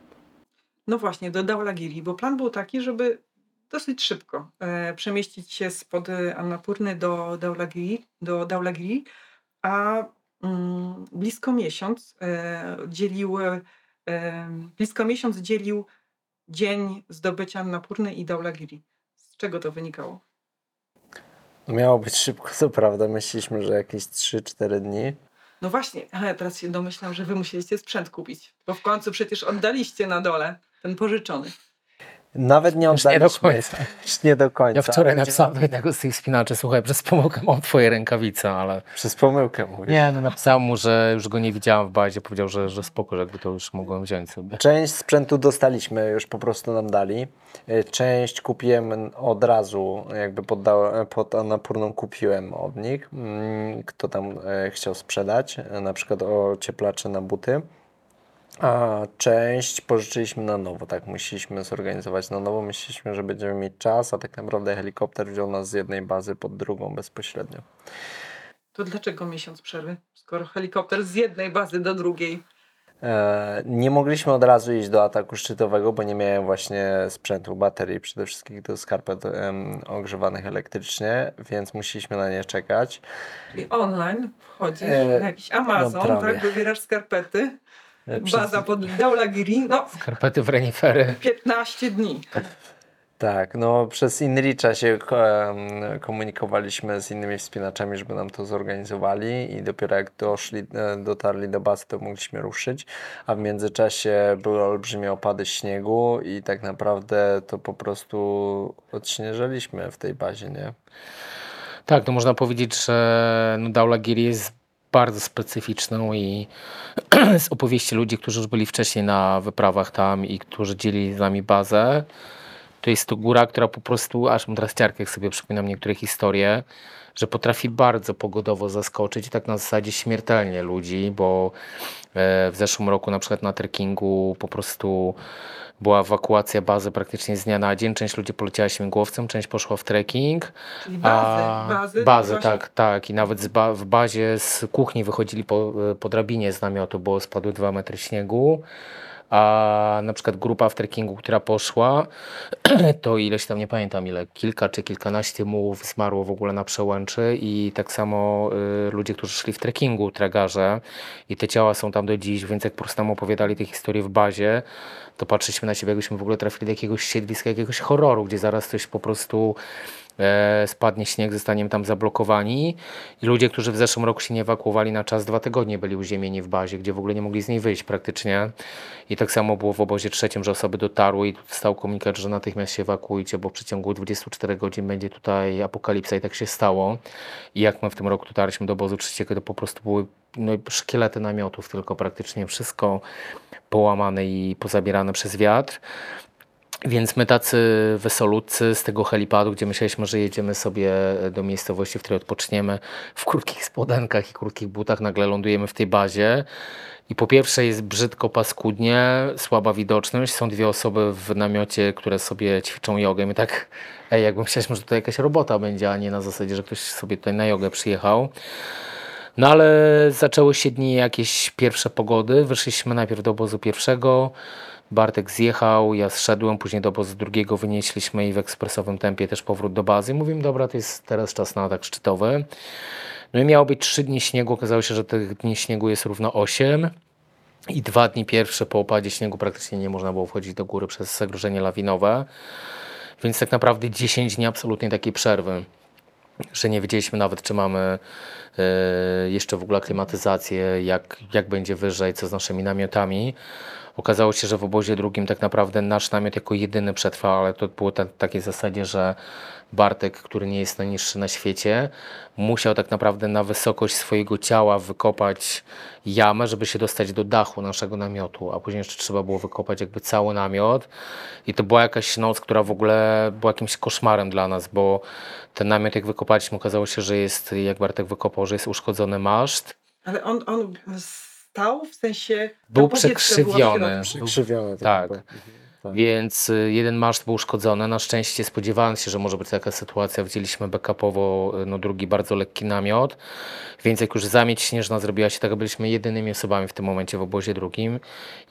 No właśnie, do Daulagiri, bo plan był taki, żeby dosyć szybko e, przemieścić się spod e, Annapurny do Daulagiri, do Daulagiri a mm, blisko miesiąc e, dzielił, e, blisko miesiąc dzielił dzień zdobycia Annapurny i Daulagiri. Czego to wynikało? No Miało być szybko, co prawda. Myśleliśmy, że jakieś 3-4 dni. No właśnie, ale teraz się domyślam, że wy musieliście sprzęt kupić, bo w końcu przecież oddaliście na dole ten pożyczony. Nawet nie Już nie do oddaliśmy. końca. *laughs* Już nie do końca. Ja wczoraj napisałem do jednego z tych spinaczy, słuchaj, przez pomyłkę mam twoje rękawice, ale... Przez pomyłkę mówię. Nie, no napisałem mu, że już go nie widziałem w bazie, powiedział, że, że spoko, że jakby to już mogłem wziąć sobie. Część sprzętu dostaliśmy, już po prostu nam dali. Y, Część kupiłem od razu, jakby podda- pod Annapurną kupiłem od nich, mm, kto tam e, chciał sprzedać, e, na przykład ocieplacze na buty. A część pożyczyliśmy na nowo, tak musieliśmy zorganizować na nowo. Myśleliśmy, że będziemy mieć czas, a tak naprawdę helikopter wziął nas z jednej bazy pod drugą bezpośrednio. To dlaczego miesiąc przerwy, skoro helikopter z jednej bazy do drugiej? E, Nie mogliśmy od razu iść do ataku szczytowego, bo nie miałem właśnie sprzętu, baterii, przede wszystkim do skarpet em, ogrzewanych elektrycznie, więc musieliśmy na nie czekać. Czyli online wchodzisz E, na jakiś Amazon, no tak, wybierasz skarpety, przez- baza pod Daulagiri, no Skarpety w renifery. 15 dni. Tak, no przez InReacha się em, komunikowaliśmy z innymi wspinaczami, żeby nam to zorganizowali i dopiero jak doszli, e, dotarli do bazy, to mogliśmy ruszyć, a w międzyczasie były olbrzymie opady śniegu i tak naprawdę to po prostu odśnieżaliśmy w tej bazie, nie? Tak, to można powiedzieć, że no Daulagiri jest bardzo specyficzną i *clears throat* z opowieści ludzi, którzy już byli wcześniej na wyprawach tam i którzy dzielili z nami bazę, to jest to góra, która po prostu, aż mam teraz ciarkę, jak sobie przypominam niektóre historie, że potrafi bardzo pogodowo zaskoczyć i tak na zasadzie śmiertelnie ludzi, bo e, w zeszłym roku na przykład na trekkingu po prostu była ewakuacja bazy praktycznie z dnia na dzień. Część ludzi poleciała śmigłowcem, część poszła w trekking. Czyli bazy, A, bazy, bazy właśnie- tak, tak. I nawet ba w bazie z kuchni wychodzili po, po drabinie z namiotu, bo spadły dwa metry śniegu. A na przykład grupa w trekkingu, która poszła, *clears throat* to ileś tam, nie pamiętam ile, kilka czy kilkanaście mułów zmarło w ogóle na przełęczy i tak samo y, ludzie, którzy szli w trekkingu, tragarze i te ciała są tam do dziś, więc jak po prostu nam opowiadali te historie w bazie, to patrzyliśmy na siebie, jakbyśmy w ogóle trafili do jakiegoś siedliska, jakiegoś horroru, gdzie zaraz coś po prostu spadnie śnieg, zostaniemy tam zablokowani. I ludzie, którzy w zeszłym roku się nie ewakuowali na czas, dwa tygodnie byli uziemieni w bazie, gdzie w ogóle nie mogli z niej wyjść praktycznie. I tak samo było w obozie trzecim, że osoby dotarły i stał komunikat, że natychmiast się ewakuujcie, bo w przeciągu 24 godzin będzie tutaj apokalipsa i tak się stało. I jak my w tym roku dotarliśmy do obozu trzeciego, to po prostu były no, szkielety namiotów, tylko praktycznie wszystko połamane i pozabierane przez wiatr. Więc my tacy wesolutcy z tego helipadu, gdzie myśleliśmy, że jedziemy sobie do miejscowości, w której odpoczniemy w krótkich spodenkach i krótkich butach, nagle lądujemy w tej bazie. I po pierwsze jest brzydko, paskudnie, słaba widoczność. Są dwie osoby w namiocie, które sobie ćwiczą jogę. My tak, ej, jakby myśleliśmy, że to jakaś robota będzie, a nie na zasadzie, że ktoś sobie tutaj na jogę przyjechał. No ale zaczęły się dni jakieś pierwsze pogody. Wyszliśmy najpierw do obozu pierwszego. Bartek zjechał, ja zszedłem, później do obozu drugiego wynieśliśmy i w ekspresowym tempie też powrót do bazy. Mówimy, dobra, to jest teraz czas na atak szczytowy. No i miało być trzy dni śniegu, okazało się, że tych dni śniegu jest równo 8. I dwa dni pierwsze po opadzie śniegu praktycznie nie można było wchodzić do góry przez zagrożenie lawinowe. Więc tak naprawdę 10 dni absolutnie takiej przerwy że nie wiedzieliśmy nawet, czy mamy e, jeszcze w ogóle klimatyzację, jak, jak będzie wyżej, co z naszymi namiotami. Okazało się, że w obozie drugim tak naprawdę nasz namiot jako jedyny przetrwał, ale to było na takiej zasadzie, że Bartek, który nie jest najniższy na świecie, musiał tak naprawdę na wysokość swojego ciała wykopać jamę, żeby się dostać do dachu naszego namiotu, a później jeszcze trzeba było wykopać jakby cały namiot. I to była jakaś noc, która w ogóle była jakimś koszmarem dla nas, bo ten namiot jak wykopaliśmy, okazało się, że jest, jak Bartek wykopał, że jest uszkodzony maszt. Ale on, on stał w sensie. Był przekrzywiony. środku. Przekrzywione. Tak. jakby. Mhm, tak. Więc y, jeden maszt był uszkodzony. Na szczęście spodziewając się, że może być taka sytuacja, wzięliśmy backupowo y, no, drugi bardzo lekki namiot. Więc jak już zamieć śnieżna zrobiła się tak, byliśmy jedynymi osobami w tym momencie w obozie drugim.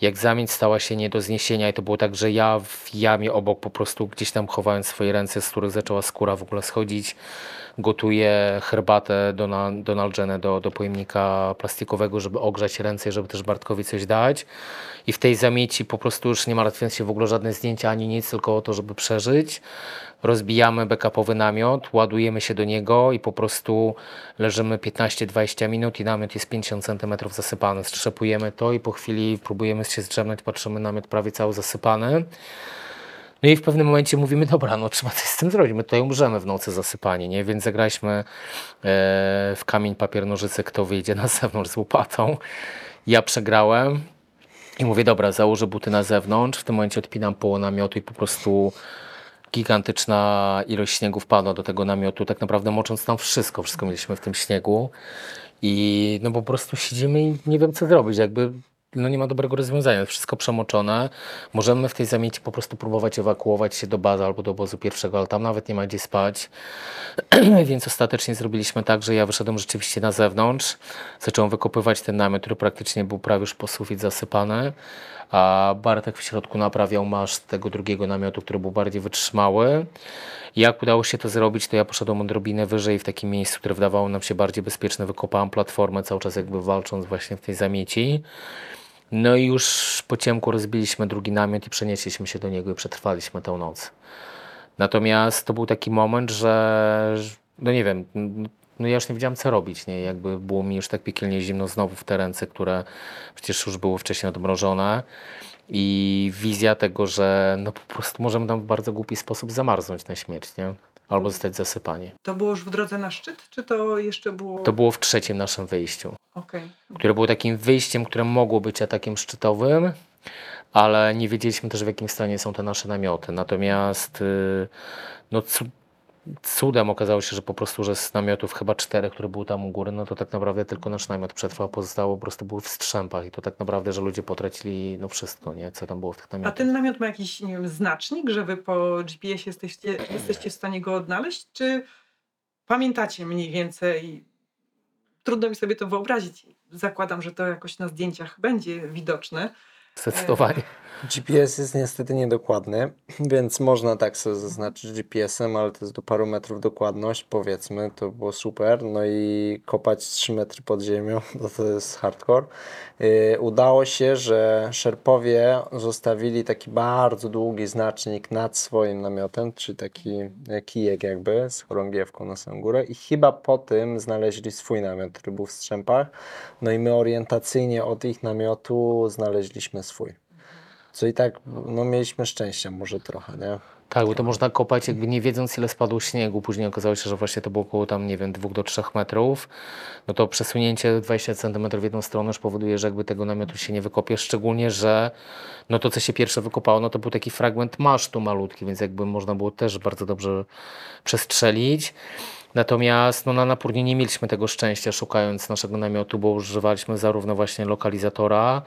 Jak zamieć stała się nie do zniesienia i to było tak, że ja w jamie obok po prostu gdzieś tam chowając swoje ręce, z których zaczęła skóra w ogóle schodzić, gotuję herbatę Donal- Donaldżenę do, do pojemnika plastikowego, żeby ogrzać ręce żeby też Bartkowi coś dać. I w tej zamieci po prostu już nie martwiąc się w ogóle żadne zdjęcia ani nic, tylko o to, żeby przeżyć. Rozbijamy backupowy namiot, ładujemy się do niego i po prostu leżymy 15-20 minut i namiot jest 50 cm zasypany. Strzepujemy to i po chwili próbujemy się zdrzemnąć, patrzymy namiot prawie cały zasypany. No i w pewnym momencie mówimy, dobra, no trzeba coś z tym zrobić, my tutaj umrzemy w nocy zasypani, nie? Więc zagraliśmy e, w kamień, papier, nożyce, kto wyjdzie na zewnątrz z łopatą. Ja przegrałem i mówię, dobra, założę buty na zewnątrz, w tym momencie odpinam połę namiotu i po prostu gigantyczna ilość śniegu wpadła do tego namiotu, tak naprawdę mocząc tam wszystko, wszystko mieliśmy w tym śniegu i no po prostu siedzimy i nie wiem co zrobić, jakby no nie ma dobrego rozwiązania, wszystko przemoczone. Możemy w tej zamieci po prostu próbować ewakuować się do bazy albo do obozu pierwszego, ale tam nawet nie ma gdzie spać. *clears throat* Więc ostatecznie zrobiliśmy tak, że ja wyszedłem rzeczywiście na zewnątrz, zacząłem wykopywać ten namiot, który praktycznie był prawie już po sufit zasypany, a Bartek w środku naprawiał maszt tego drugiego namiotu, który był bardziej wytrzymały. Jak udało się to zrobić, to ja poszedłem odrobinę wyżej w takim miejscu, które wydawało nam się bardziej bezpieczne. Wykopałem platformę cały czas jakby walcząc właśnie w tej zamieci. No i już po ciemku rozbiliśmy drugi namiot i przenieśliśmy się do niego i przetrwaliśmy tę noc. Natomiast to był taki moment, że no nie wiem, no ja już nie wiedziałem co robić, nie? Jakby było mi już tak piekielnie zimno znowu w te ręce, które przecież już były wcześniej odmrożone. I wizja tego, że no po prostu możemy tam w bardzo głupi sposób zamarznąć na śmierć, nie? Albo zostać zasypani. To było już w drodze na szczyt, czy to jeszcze było. To było w trzecim naszym wyjściu. Okej. które było takim wyjściem, które mogło być atakiem szczytowym, ale nie wiedzieliśmy też w jakim stanie są te nasze namioty. Natomiast y, no, cudem okazało się, że po prostu, że z namiotów chyba czterech, które były tam u góry, no to tak naprawdę tylko nasz namiot przetrwał, pozostało po prostu były w strzępach i to tak naprawdę, że ludzie potracili no wszystko, nie? co tam było w tych A namiotach. ten namiot ma jakiś, nie wiem, znacznik, że wy po GPS jesteście, jesteście w stanie go odnaleźć, czy pamiętacie mniej więcej? Trudno mi sobie to wyobrazić. Zakładam, że to jakoś na zdjęciach będzie widoczne, Zdecydowanie. GPS jest niestety niedokładny, *clears throat* więc można tak sobie zaznaczyć GPS-em, ale to jest do paru metrów dokładność, powiedzmy, to było super. No i kopać 3 metry pod ziemią, to, *laughs* to jest hardcore. Yy, udało się, że Szerpowie zostawili taki bardzo długi znacznik nad swoim namiotem, czyli taki e, kijek jakby z chorągiewką na samą górę i chyba po tym znaleźli swój namiot, który był w Strzępach. No i my orientacyjnie od ich namiotu znaleźliśmy swój. Co i tak, no mieliśmy szczęścia może trochę, nie? Tak, bo to można kopać jakby nie wiedząc ile spadło śniegu. Później okazało się, że właśnie to było około tam, nie wiem, 2 do 3 metrów. No to przesunięcie 20 cm w jedną stronę już powoduje, że jakby tego namiotu się nie wykopie. Szczególnie, że no to co się pierwsze wykopało, no to był taki fragment masztu malutki, więc jakby można było też bardzo dobrze przestrzelić. Natomiast no, na Napórnie nie mieliśmy tego szczęścia szukając naszego namiotu, bo używaliśmy zarówno właśnie lokalizatora,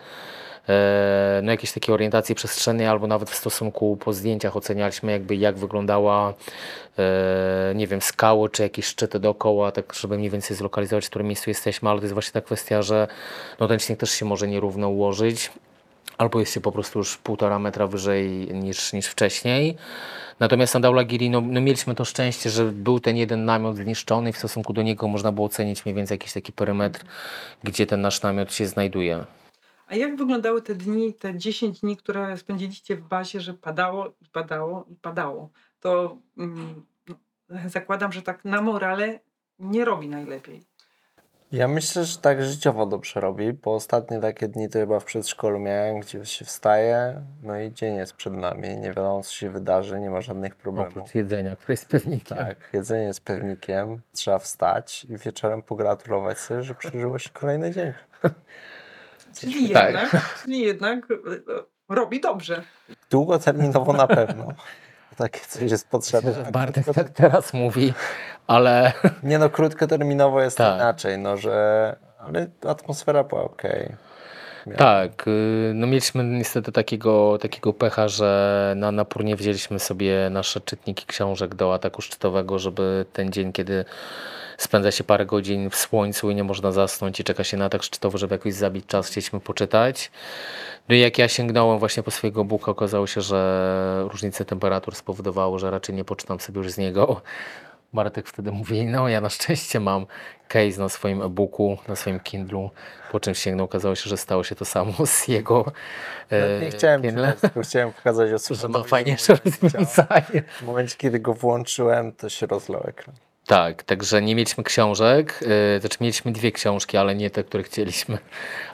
no jakieś takie orientacje przestrzennej, albo nawet w stosunku po zdjęciach ocenialiśmy jakby jak wyglądała e, nie wiem, skały, czy jakieś szczyty dookoła, tak żeby mniej więcej zlokalizować, w którym miejscu jesteśmy, ale to jest właśnie ta kwestia, że no, ten śnieg też się może nierówno ułożyć albo jest się po prostu już półtora metra wyżej niż, niż wcześniej. Natomiast na Daulagiri no, no mieliśmy to szczęście, że był ten jeden namiot zniszczony i w stosunku do niego można było ocenić mniej więcej jakiś taki perymetr, gdzie ten nasz namiot się znajduje. A jak wyglądały te dni, te 10 dni, które spędziliście w bazie, że padało i padało i padało? To mm, zakładam, że tak na morale nie robi najlepiej. Ja myślę, że tak życiowo dobrze robi, bo ostatnie takie dni to chyba w przedszkolu miałem, gdzie się wstaje, no i dzień jest przed nami, nie wiadomo co się wydarzy, nie ma żadnych problemów. Oprócz jedzenia, które jest pewnikiem. Tak, jedzenie jest pewnikiem, trzeba wstać i wieczorem pogratulować sobie, że przeżyło się kolejny dzień. *laughs* Czyli Tak. jednak, czyli jednak e, robi dobrze. Długoterminowo na pewno. *laughs* Takie coś jest potrzebne. Bartek tak teraz mówi, ale Nie no, krótkoterminowo jest Tak. inaczej, no że... Ale atmosfera była okej. Tak, y, no mieliśmy niestety takiego, takiego pecha, że na napór nie wzięliśmy sobie nasze czytniki książek do ataku szczytowego, żeby ten dzień, kiedy spędza się parę godzin w słońcu i nie można zasnąć i czeka się na atak szczytowy, żeby jakoś zabić czas, chcieliśmy poczytać. No i jak ja sięgnąłem właśnie po swojego buka, okazało się, że różnice temperatur spowodowały, że raczej nie poczytam sobie już z niego. Bartek wtedy *laughs* mówi, no ja na szczęście mam case na swoim e-booku, na swoim Kindlu, po czym sięgnął, okazało się, że stało się to samo *laughs* z jego e, Nie chciałem, Kindle, tylko chciałem pokazać osobie. *laughs* że ma fajniejsze rozwiązanie. W momencie, kiedy go włączyłem, to się rozlał ekran. Tak, także nie mieliśmy książek, yy, znaczy mieliśmy dwie książki, ale nie te, które *laughs* chcieliśmy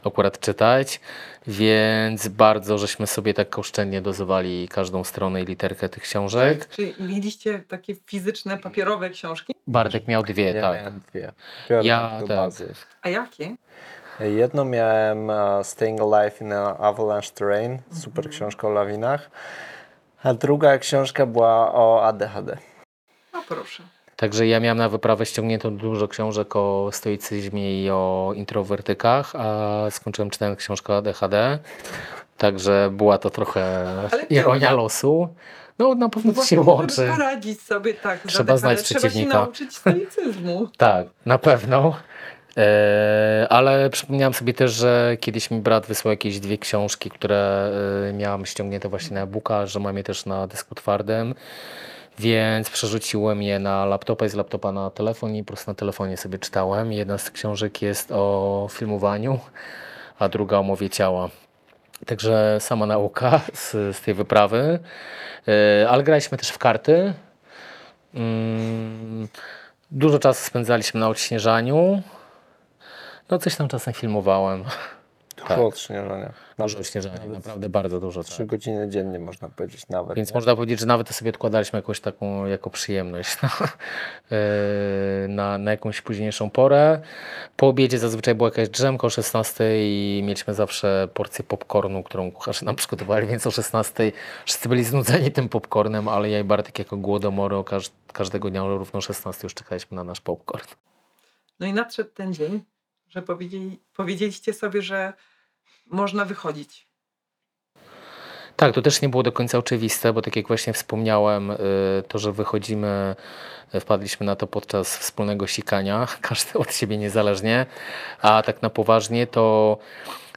akurat czytać, więc bardzo żeśmy sobie tak oszczędnie dozowali każdą stronę i literkę tych książek. Czyli mieliście takie fizyczne, papierowe książki? Bartek miał dwie, Ja tak. miałem dwie. Biorę Ja do tak. A jakie? Jedną miałem uh, Staying Alive in an Avalanche Terrain, super książka o lawinach, a druga książka była o ADHD. No proszę. Także ja miałem na wyprawę ściągnięto dużo książek o stoicyzmie i o introwertykach, a skończyłem czytając książkę ADHD. Także była to trochę Ale ironia piękna. losu. No na pewno to Właśnie, się łączy. poradzić sobie tak. Trzeba znać Trzeba się przeciwnika. nauczyć stoicyzmu. *laughs* Tak, na pewno. E, ale przypomniałem sobie też, że kiedyś mi brat wysłał jakieś dwie książki, które e, miałam ściągnięte właśnie na e-booka, że mam je też na dysku twardym, więc przerzuciłem je na laptopa i z laptopa na telefon i po prostu na telefonie sobie czytałem. Jedna z książek jest o filmowaniu, a druga o mowie ciała. Także sama nauka z, z tej wyprawy. E, ale graliśmy też w karty. Mm, Dużo czasu spędzaliśmy na odśnieżaniu. No coś tam czasem filmowałem. Dużo odśnieżania. Dużo odśnieżania, naprawdę bardzo dużo. Trzy Tak. godziny dziennie można powiedzieć nawet. Więc nie? można powiedzieć, że nawet to sobie odkładaliśmy jakąś taką jako przyjemność *laughs* no. Yy, na, na jakąś późniejszą porę. Po obiedzie zazwyczaj była jakaś drzemka o 16 i mieliśmy zawsze porcję popcornu, którą kucharze nam przygotowali, więc o 16 wszyscy byli znudzeni tym popcornem, ale ja i Bartek jako głodomoro każ, każdego dnia równo o 16 już czekaliśmy na nasz popcorn. No i nadszedł ten dzień, że powiedzieli, powiedzieliście sobie, że można wychodzić. Tak, to też nie było do końca oczywiste, bo tak jak właśnie wspomniałem, y, to, że wychodzimy, y, wpadliśmy na to podczas wspólnego sikania, *laughs* każdy od siebie niezależnie, a tak na poważnie to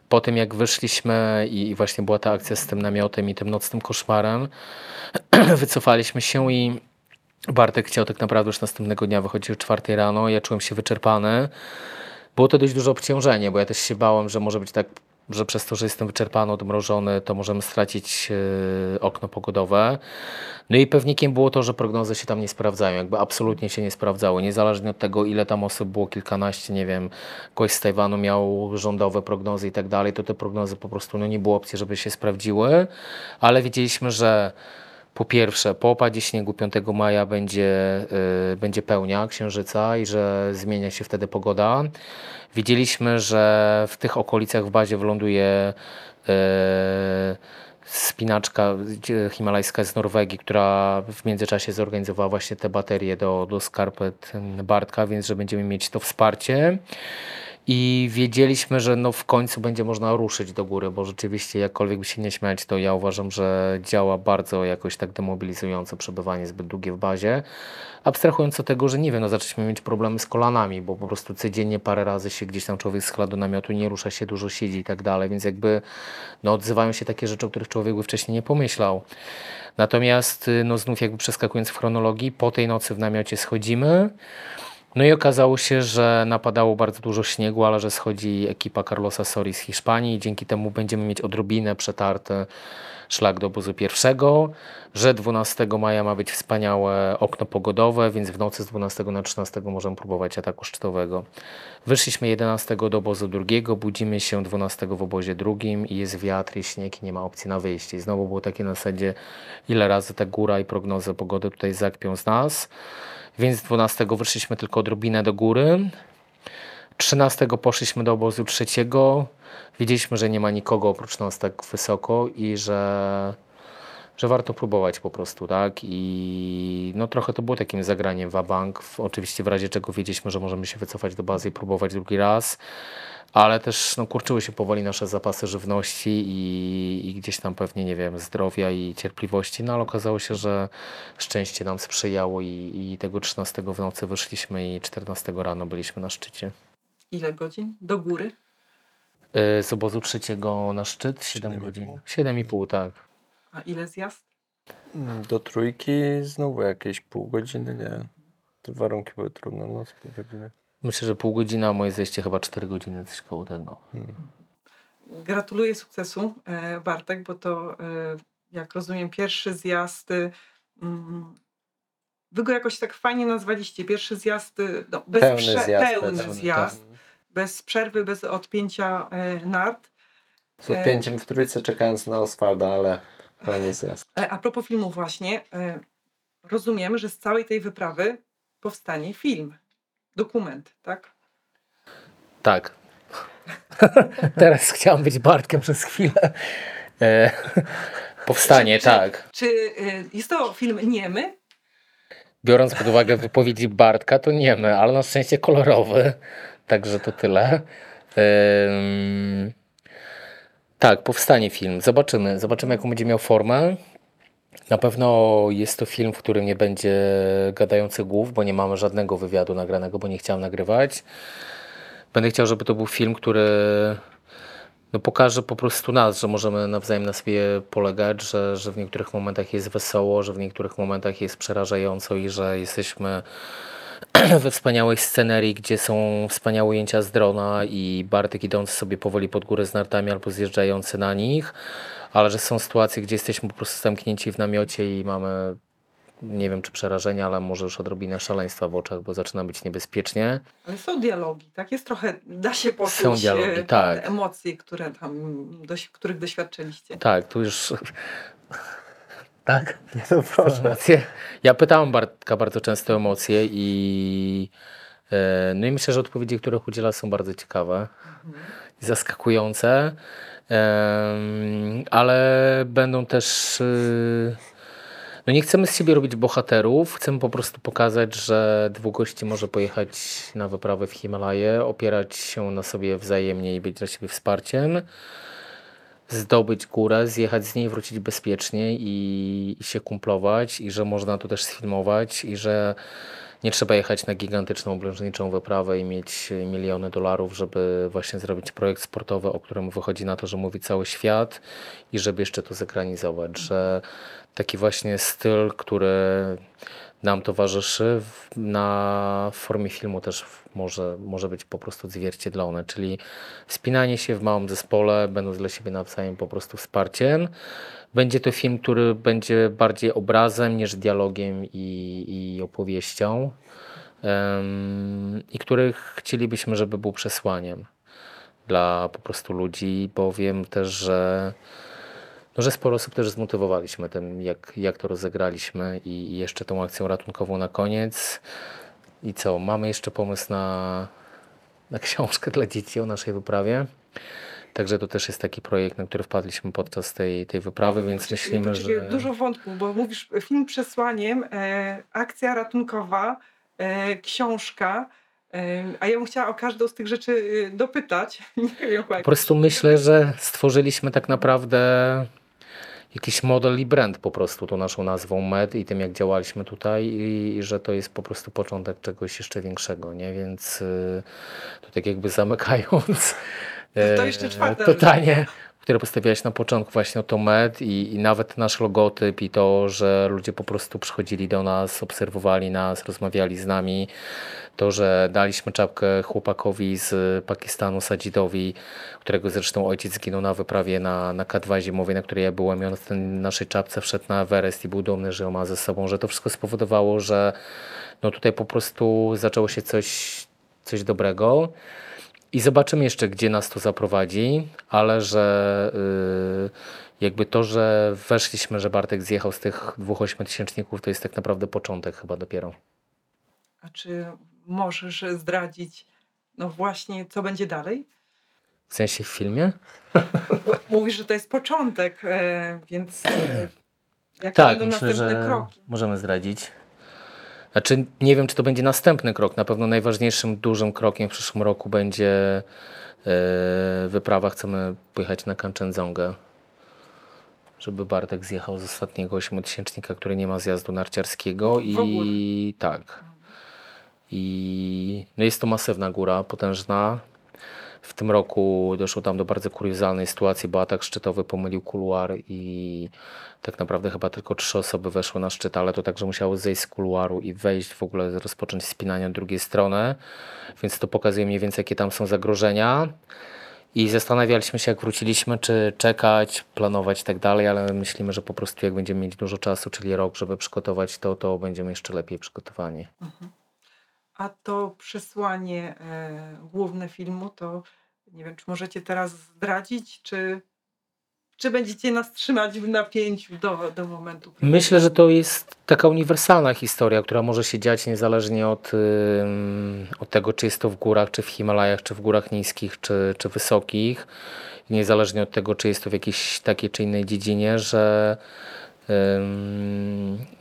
po tym jak wyszliśmy i, właśnie była ta akcja z tym namiotem i tym nocnym koszmarem, *clears throat* wycofaliśmy się i Bartek chciał tak naprawdę już następnego dnia wychodzić o czwartej rano. Ja czułem się wyczerpany. Było to dość duże obciążenie, bo ja też się bałem, że może być tak, że przez to, że jestem wyczerpany, odmrożony, to możemy stracić yy, okno pogodowe. No i pewnikiem było to, że prognozy się tam nie sprawdzają, jakby absolutnie się nie sprawdzały, niezależnie od tego, ile tam osób było, kilkanaście, nie wiem, ktoś z Tajwanu miał rządowe prognozy i tak dalej, to te prognozy po prostu, no nie było opcji, żeby się sprawdziły, ale wiedzieliśmy, że po pierwsze, po opadzie śniegu 5 maja będzie, y, będzie pełnia księżyca i że zmienia się wtedy pogoda. Wiedzieliśmy, że w tych okolicach w bazie wyląduje y, spinaczka himalajska z Norwegii, która w międzyczasie zorganizowała właśnie te baterie do, do skarpet Bartka, więc że będziemy mieć to wsparcie. I wiedzieliśmy, że no w końcu będzie można ruszyć do góry, bo rzeczywiście jakkolwiek by się nie śmiać, to ja uważam, że działa bardzo jakoś tak demobilizująco przebywanie zbyt długie w bazie. Abstrahując od tego, że nie wiem, no zaczęliśmy mieć problemy z kolanami, bo po prostu codziennie parę razy się gdzieś tam człowiek skla do namiotu, nie rusza się, dużo siedzi i tak dalej, więc jakby no odzywają się takie rzeczy, o których człowiek by wcześniej nie pomyślał. Natomiast y, no znów jakby przeskakując w chronologii, po tej nocy w namiocie schodzimy. No i okazało się, że napadało bardzo dużo śniegu, ale że schodzi ekipa Carlosa Sori z Hiszpanii i dzięki temu będziemy mieć odrobinę przetarty szlak do obozu pierwszego, że 12 maja ma być wspaniałe okno pogodowe, więc w nocy z 12 na 13 możemy próbować ataku szczytowego. Wyszliśmy 11 do obozu drugiego, budzimy się 12 w obozie drugim i jest wiatr i śnieg i nie ma opcji na wyjście. I znowu było takie na zasadzie, ile razy ta góra i prognozy pogody tutaj zakpią z nas. Więc 12 wyszliśmy tylko odrobinę do góry. 13 poszliśmy do obozu trzeciego. Wiedzieliśmy, że nie ma nikogo oprócz nas tak wysoko i że, że warto próbować po prostu, tak? I no trochę to było takim zagraniem w bank. Oczywiście w razie czego wiedzieliśmy, że możemy się wycofać do bazy i próbować drugi raz. Ale też no, kurczyły się powoli nasze zapasy żywności i, i gdzieś tam pewnie, nie wiem, zdrowia i cierpliwości, no ale okazało się, że szczęście nam sprzyjało i, i tego 13 w nocy wyszliśmy i 14 rano byliśmy na szczycie. Ile godzin? Do góry? Y, Z obozu trzeciego na szczyt 7 Siedem i godzin. pół. 7,5 tak. A ile zjazd? Do trójki znowu jakieś pół godziny, nie. Te warunki były trudne, no z pół godziny. Myślę, że pół godziny, a moje zejście chyba 4 godziny, coś koło tego. Gratuluję sukcesu, e, Bartek, bo to, e, jak rozumiem, pierwszy zjazd. y, mm, Wy go jakoś tak fajnie nazwaliście. Pierwszy zjazd, y, no, bez Pełny prze- zjazd, pełny pełny, zjazd bez przerwy, bez odpięcia e, nart. Z odpięciem w trójce czekając na Oswalda, ale pełny zjazd. A propos filmu właśnie, rozumiem, że z całej tej wyprawy powstanie film, dokument, tak? Tak. *laughs* Teraz chciałam być Bartkiem przez chwilę. E, powstanie, Czy- tak. Czy e, jest to film niemy? Biorąc pod uwagę wypowiedzi Bartka, to nie my, ale na szczęście kolorowy. Także to tyle. Tak, powstanie film. Zobaczymy. Zobaczymy, jaką będzie miał formę. Na pewno jest to film, w którym nie będzie gadających głów, bo nie mamy żadnego wywiadu nagranego, bo nie chciałem nagrywać. Będę chciał, żeby to był film, który no, pokaże po prostu nas, że możemy nawzajem na sobie polegać, że, że w niektórych momentach jest wesoło, że w niektórych momentach jest przerażająco i że jesteśmy *clears throat* we wspaniałej scenerii, gdzie są wspaniałe ujęcia z drona i Bartek idący sobie powoli pod górę z nartami albo zjeżdżający na nich, ale że są sytuacje, gdzie jesteśmy po prostu zamknięci w namiocie i mamy nie wiem czy przerażenie, ale może już odrobinę szaleństwa w oczach, bo zaczyna być niebezpiecznie. Ale są dialogi, tak? Jest trochę, da się poczuć Są dialogi, e, tak. emocje, które tam, których doświadczyliście. Tak, tu już... Tak? Nie, no proszę. Emocje. Ja pytałem Bartka bardzo często o emocje i e, no i myślę, że odpowiedzi, których udziela są bardzo ciekawe i zaskakujące, ale będą też y, no nie chcemy z siebie robić bohaterów, chcemy po prostu pokazać, że dwóch gości może pojechać na wyprawę w Himalaje, opierać się na sobie wzajemnie i być dla siebie wsparciem zdobyć górę, zjechać z niej, wrócić bezpiecznie i, i się kumplować i że można to też sfilmować i że nie trzeba jechać na gigantyczną oblężniczą wyprawę i mieć miliony dolarów, żeby właśnie zrobić projekt sportowy, o którym wychodzi na to, że mówi cały świat i żeby jeszcze to zekranizować, że taki właśnie styl, który nam towarzyszy w- na formie filmu też może, może być po prostu odzwierciedlone, czyli wspinanie się w małym zespole, będąc dla siebie nawzajem po prostu wsparciem. Będzie to film, który będzie bardziej obrazem niż dialogiem i, i opowieścią em, i który chcielibyśmy, żeby był przesłaniem dla po prostu ludzi, bo wiem też, że no, że sporo osób też zmotywowaliśmy tym, jak, jak to rozegraliśmy i, jeszcze tą akcją ratunkową na koniec. I co, mamy jeszcze pomysł na, na książkę dla dzieci o naszej wyprawie. Także to też jest taki projekt, na który wpadliśmy podczas tej, tej wyprawy, więc myślimy, Tu że... Dużo wątków, bo mówisz film przesłaniem, e, akcja ratunkowa, e, książka, e, a ja bym chciała o każdą z tych rzeczy e, dopytać. *laughs* Nie wiem, Po prostu myślę, że stworzyliśmy tak naprawdę jakiś model i brand po prostu tą naszą nazwą MED i tym jak działaliśmy tutaj i, i że to jest po prostu początek czegoś jeszcze większego, nie? Więc y, to tak jakby zamykając To e, jeszcze pytanie, które postawiłaś na początku właśnie o to MED i, i nawet nasz logotyp i to, że ludzie po prostu przychodzili do nas, obserwowali nas, rozmawiali z nami, to, że daliśmy czapkę chłopakowi z Pakistanu, Sadzidowi, którego zresztą ojciec zginął na wyprawie na, na K2 zimowej, na której ja byłem i on w naszej czapce wszedł na Everest i był dumny, że ją ma ze sobą, że to wszystko spowodowało, że no tutaj po prostu zaczęło się coś, coś dobrego. I zobaczymy jeszcze, gdzie nas to zaprowadzi, ale że yy, jakby to, że weszliśmy, że Bartek zjechał z tych dwóch ośmiotysięczników, to jest tak naprawdę początek chyba dopiero. A czy możesz zdradzić, no właśnie, co będzie dalej? W sensie w filmie? *laughs* Mówisz, że to jest początek, e, więc e, jakie Tak, będą myślę, następne że kroki? możemy zdradzić. Znaczy, nie wiem, czy to będzie następny krok. Na pewno najważniejszym dużym krokiem w przyszłym roku będzie yy, wyprawa. Chcemy pojechać na Kanchenjungę, żeby Bartek zjechał z ostatniego ośmiotysięcznika, który nie ma zjazdu narciarskiego. I tak. I no jest to masywna góra, potężna. W tym roku doszło tam do bardzo kuriozalnej sytuacji, bo atak szczytowy pomylił kuluar i tak naprawdę chyba tylko trzy osoby weszły na szczyt, ale to także musiało zejść z kuluaru i wejść w ogóle, rozpocząć spinanie od drugiej strony, więc to pokazuje mniej więcej jakie tam są zagrożenia. I zastanawialiśmy się, jak wróciliśmy, czy czekać, planować i tak dalej, ale myślimy, że po prostu jak będziemy mieć dużo czasu, czyli rok, żeby przygotować to, to będziemy jeszcze lepiej przygotowani. A to przesłanie e, główne filmu, to nie wiem, czy możecie teraz zdradzić, czy, czy będziecie nas trzymać w napięciu do, do momentu. Myślę, że to jest taka uniwersalna historia, która może się dziać niezależnie od, od tego, czy jest to w górach, czy w Himalajach, czy w górach niskich, czy, czy wysokich. Niezależnie od tego, czy jest to w jakiejś takiej czy innej dziedzinie, że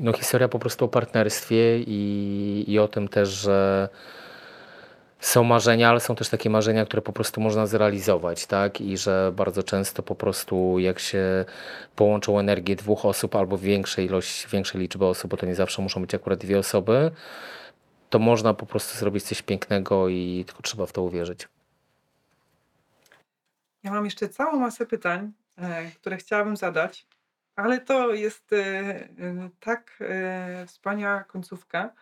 no, historia po prostu o partnerstwie i, i o tym też, że są marzenia, ale są też takie marzenia, które po prostu można zrealizować, tak? I że bardzo często po prostu jak się połączą energię dwóch osób albo większej ilość, większej liczby osób, bo to nie zawsze muszą być akurat dwie osoby, to można po prostu zrobić coś pięknego i tylko trzeba w to uwierzyć. Ja mam jeszcze całą masę pytań, e, które chciałabym zadać, ale to jest e, e, tak e, wspaniała końcówka,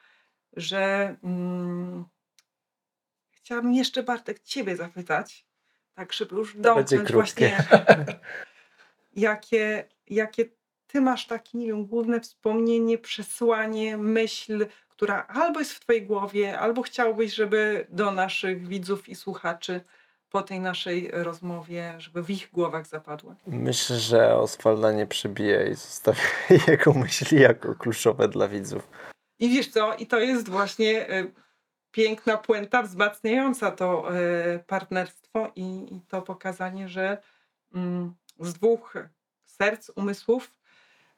że mm, chciałabym jeszcze Bartek Ciebie zapytać, tak żeby już będzie domknąć krótkie. właśnie *laughs* jakie, jakie Ty masz takie, nie wiem, główne wspomnienie, przesłanie, myśl, która albo jest w Twojej głowie, albo chciałbyś, żeby do naszych widzów i słuchaczy po tej naszej rozmowie, żeby w ich głowach zapadły. Myślę, że Oswalda nie przebije i zostawię *laughs* jego myśli jako kluczowe dla widzów. I wiesz co, i to jest właśnie e, piękna puenta wzmacniająca to e, partnerstwo i, i to pokazanie, że mm, z dwóch serc, umysłów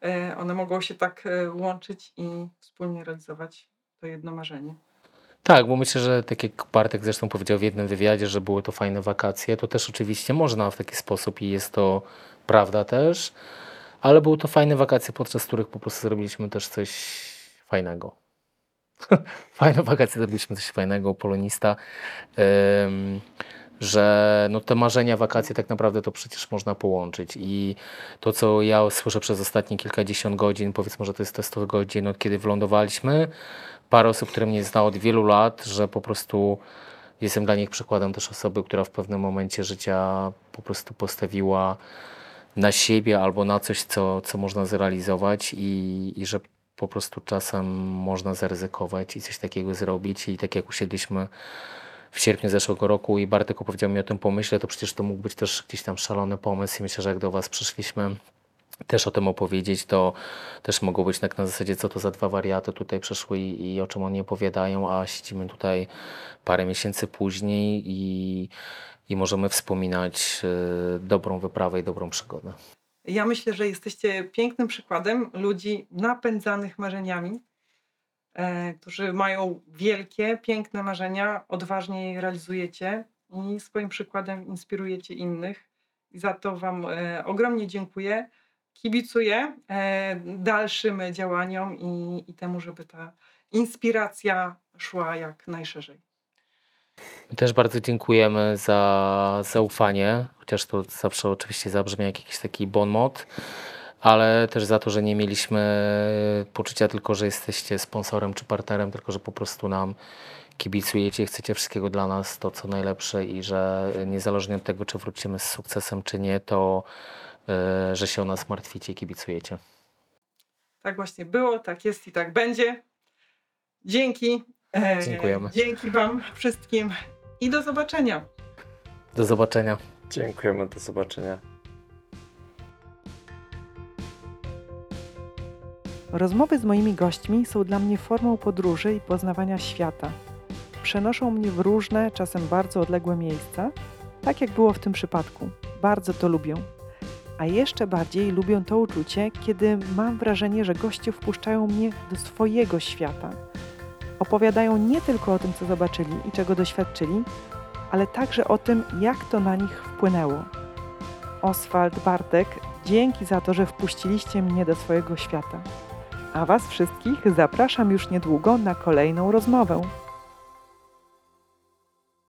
e, one mogą się tak e, łączyć i wspólnie realizować to jedno marzenie. Tak, bo myślę, że tak jak Bartek zresztą powiedział w jednym wywiadzie, że były to fajne wakacje, to też oczywiście można w taki sposób i jest to prawda też, ale były to fajne wakacje, podczas których po prostu zrobiliśmy też coś fajnego. *laughs* fajne wakacje, zrobiliśmy coś fajnego, polonista, em, że no te marzenia, wakacje tak naprawdę to przecież można połączyć i to, co ja słyszę przez ostatnie kilkadziesiąt godzin, powiedzmy, że to jest te 100 godzin, od kiedy wylądowaliśmy, parę osób, które mnie zna od wielu lat, że po prostu jestem dla nich przykładem też osoby, która w pewnym momencie życia po prostu postawiła na siebie albo na coś, co, co można zrealizować i, i że po prostu czasem można zaryzykować i coś takiego zrobić. I tak jak usiedliśmy w sierpniu zeszłego roku i Bartek opowiedział mi o tym pomyśle, to przecież to mógł być też gdzieś tam szalony pomysł i myślę, że jak do Was przyszliśmy też o tym opowiedzieć, to też mogło być tak na zasadzie, co to za dwa wariaty tutaj przyszły i, i o czym oni opowiadają, a siedzimy tutaj parę miesięcy później i, i możemy wspominać y, dobrą wyprawę i dobrą przygodę. Ja myślę, że jesteście pięknym przykładem ludzi napędzanych marzeniami, e, którzy mają wielkie, piękne marzenia, odważnie je realizujecie i swoim przykładem inspirujecie innych. I za to Wam e, ogromnie dziękuję. Kibicuję e, dalszym działaniom i, i temu, żeby ta inspiracja szła jak najszerzej. My też bardzo dziękujemy za zaufanie, chociaż to zawsze oczywiście zabrzmi jak jakiś taki bon mot, ale też za to, że nie mieliśmy poczucia tylko, że jesteście sponsorem czy partnerem, tylko że po prostu nam kibicujecie, chcecie wszystkiego dla nas, to co najlepsze i że niezależnie od tego, czy wrócimy z sukcesem, czy nie, to że się o nas martwicie i kibicujecie. Tak właśnie było, tak jest i tak będzie. Dzięki. E, Dziękujemy. Dzięki Wam wszystkim i do zobaczenia. Do zobaczenia. Dziękujemy, do zobaczenia. Rozmowy z moimi gośćmi są dla mnie formą podróży i poznawania świata. Przenoszą mnie w różne, czasem bardzo odległe miejsca, tak jak było w tym przypadku. Bardzo to lubię. A jeszcze bardziej lubię to uczucie, kiedy mam wrażenie, że goście wpuszczają mnie do swojego świata. Opowiadają nie tylko o tym, co zobaczyli i czego doświadczyli, ale także o tym, jak to na nich wpłynęło. Oswald, Bartek, dzięki za to, że wpuściliście mnie do swojego świata. A Was wszystkich zapraszam już niedługo na kolejną rozmowę.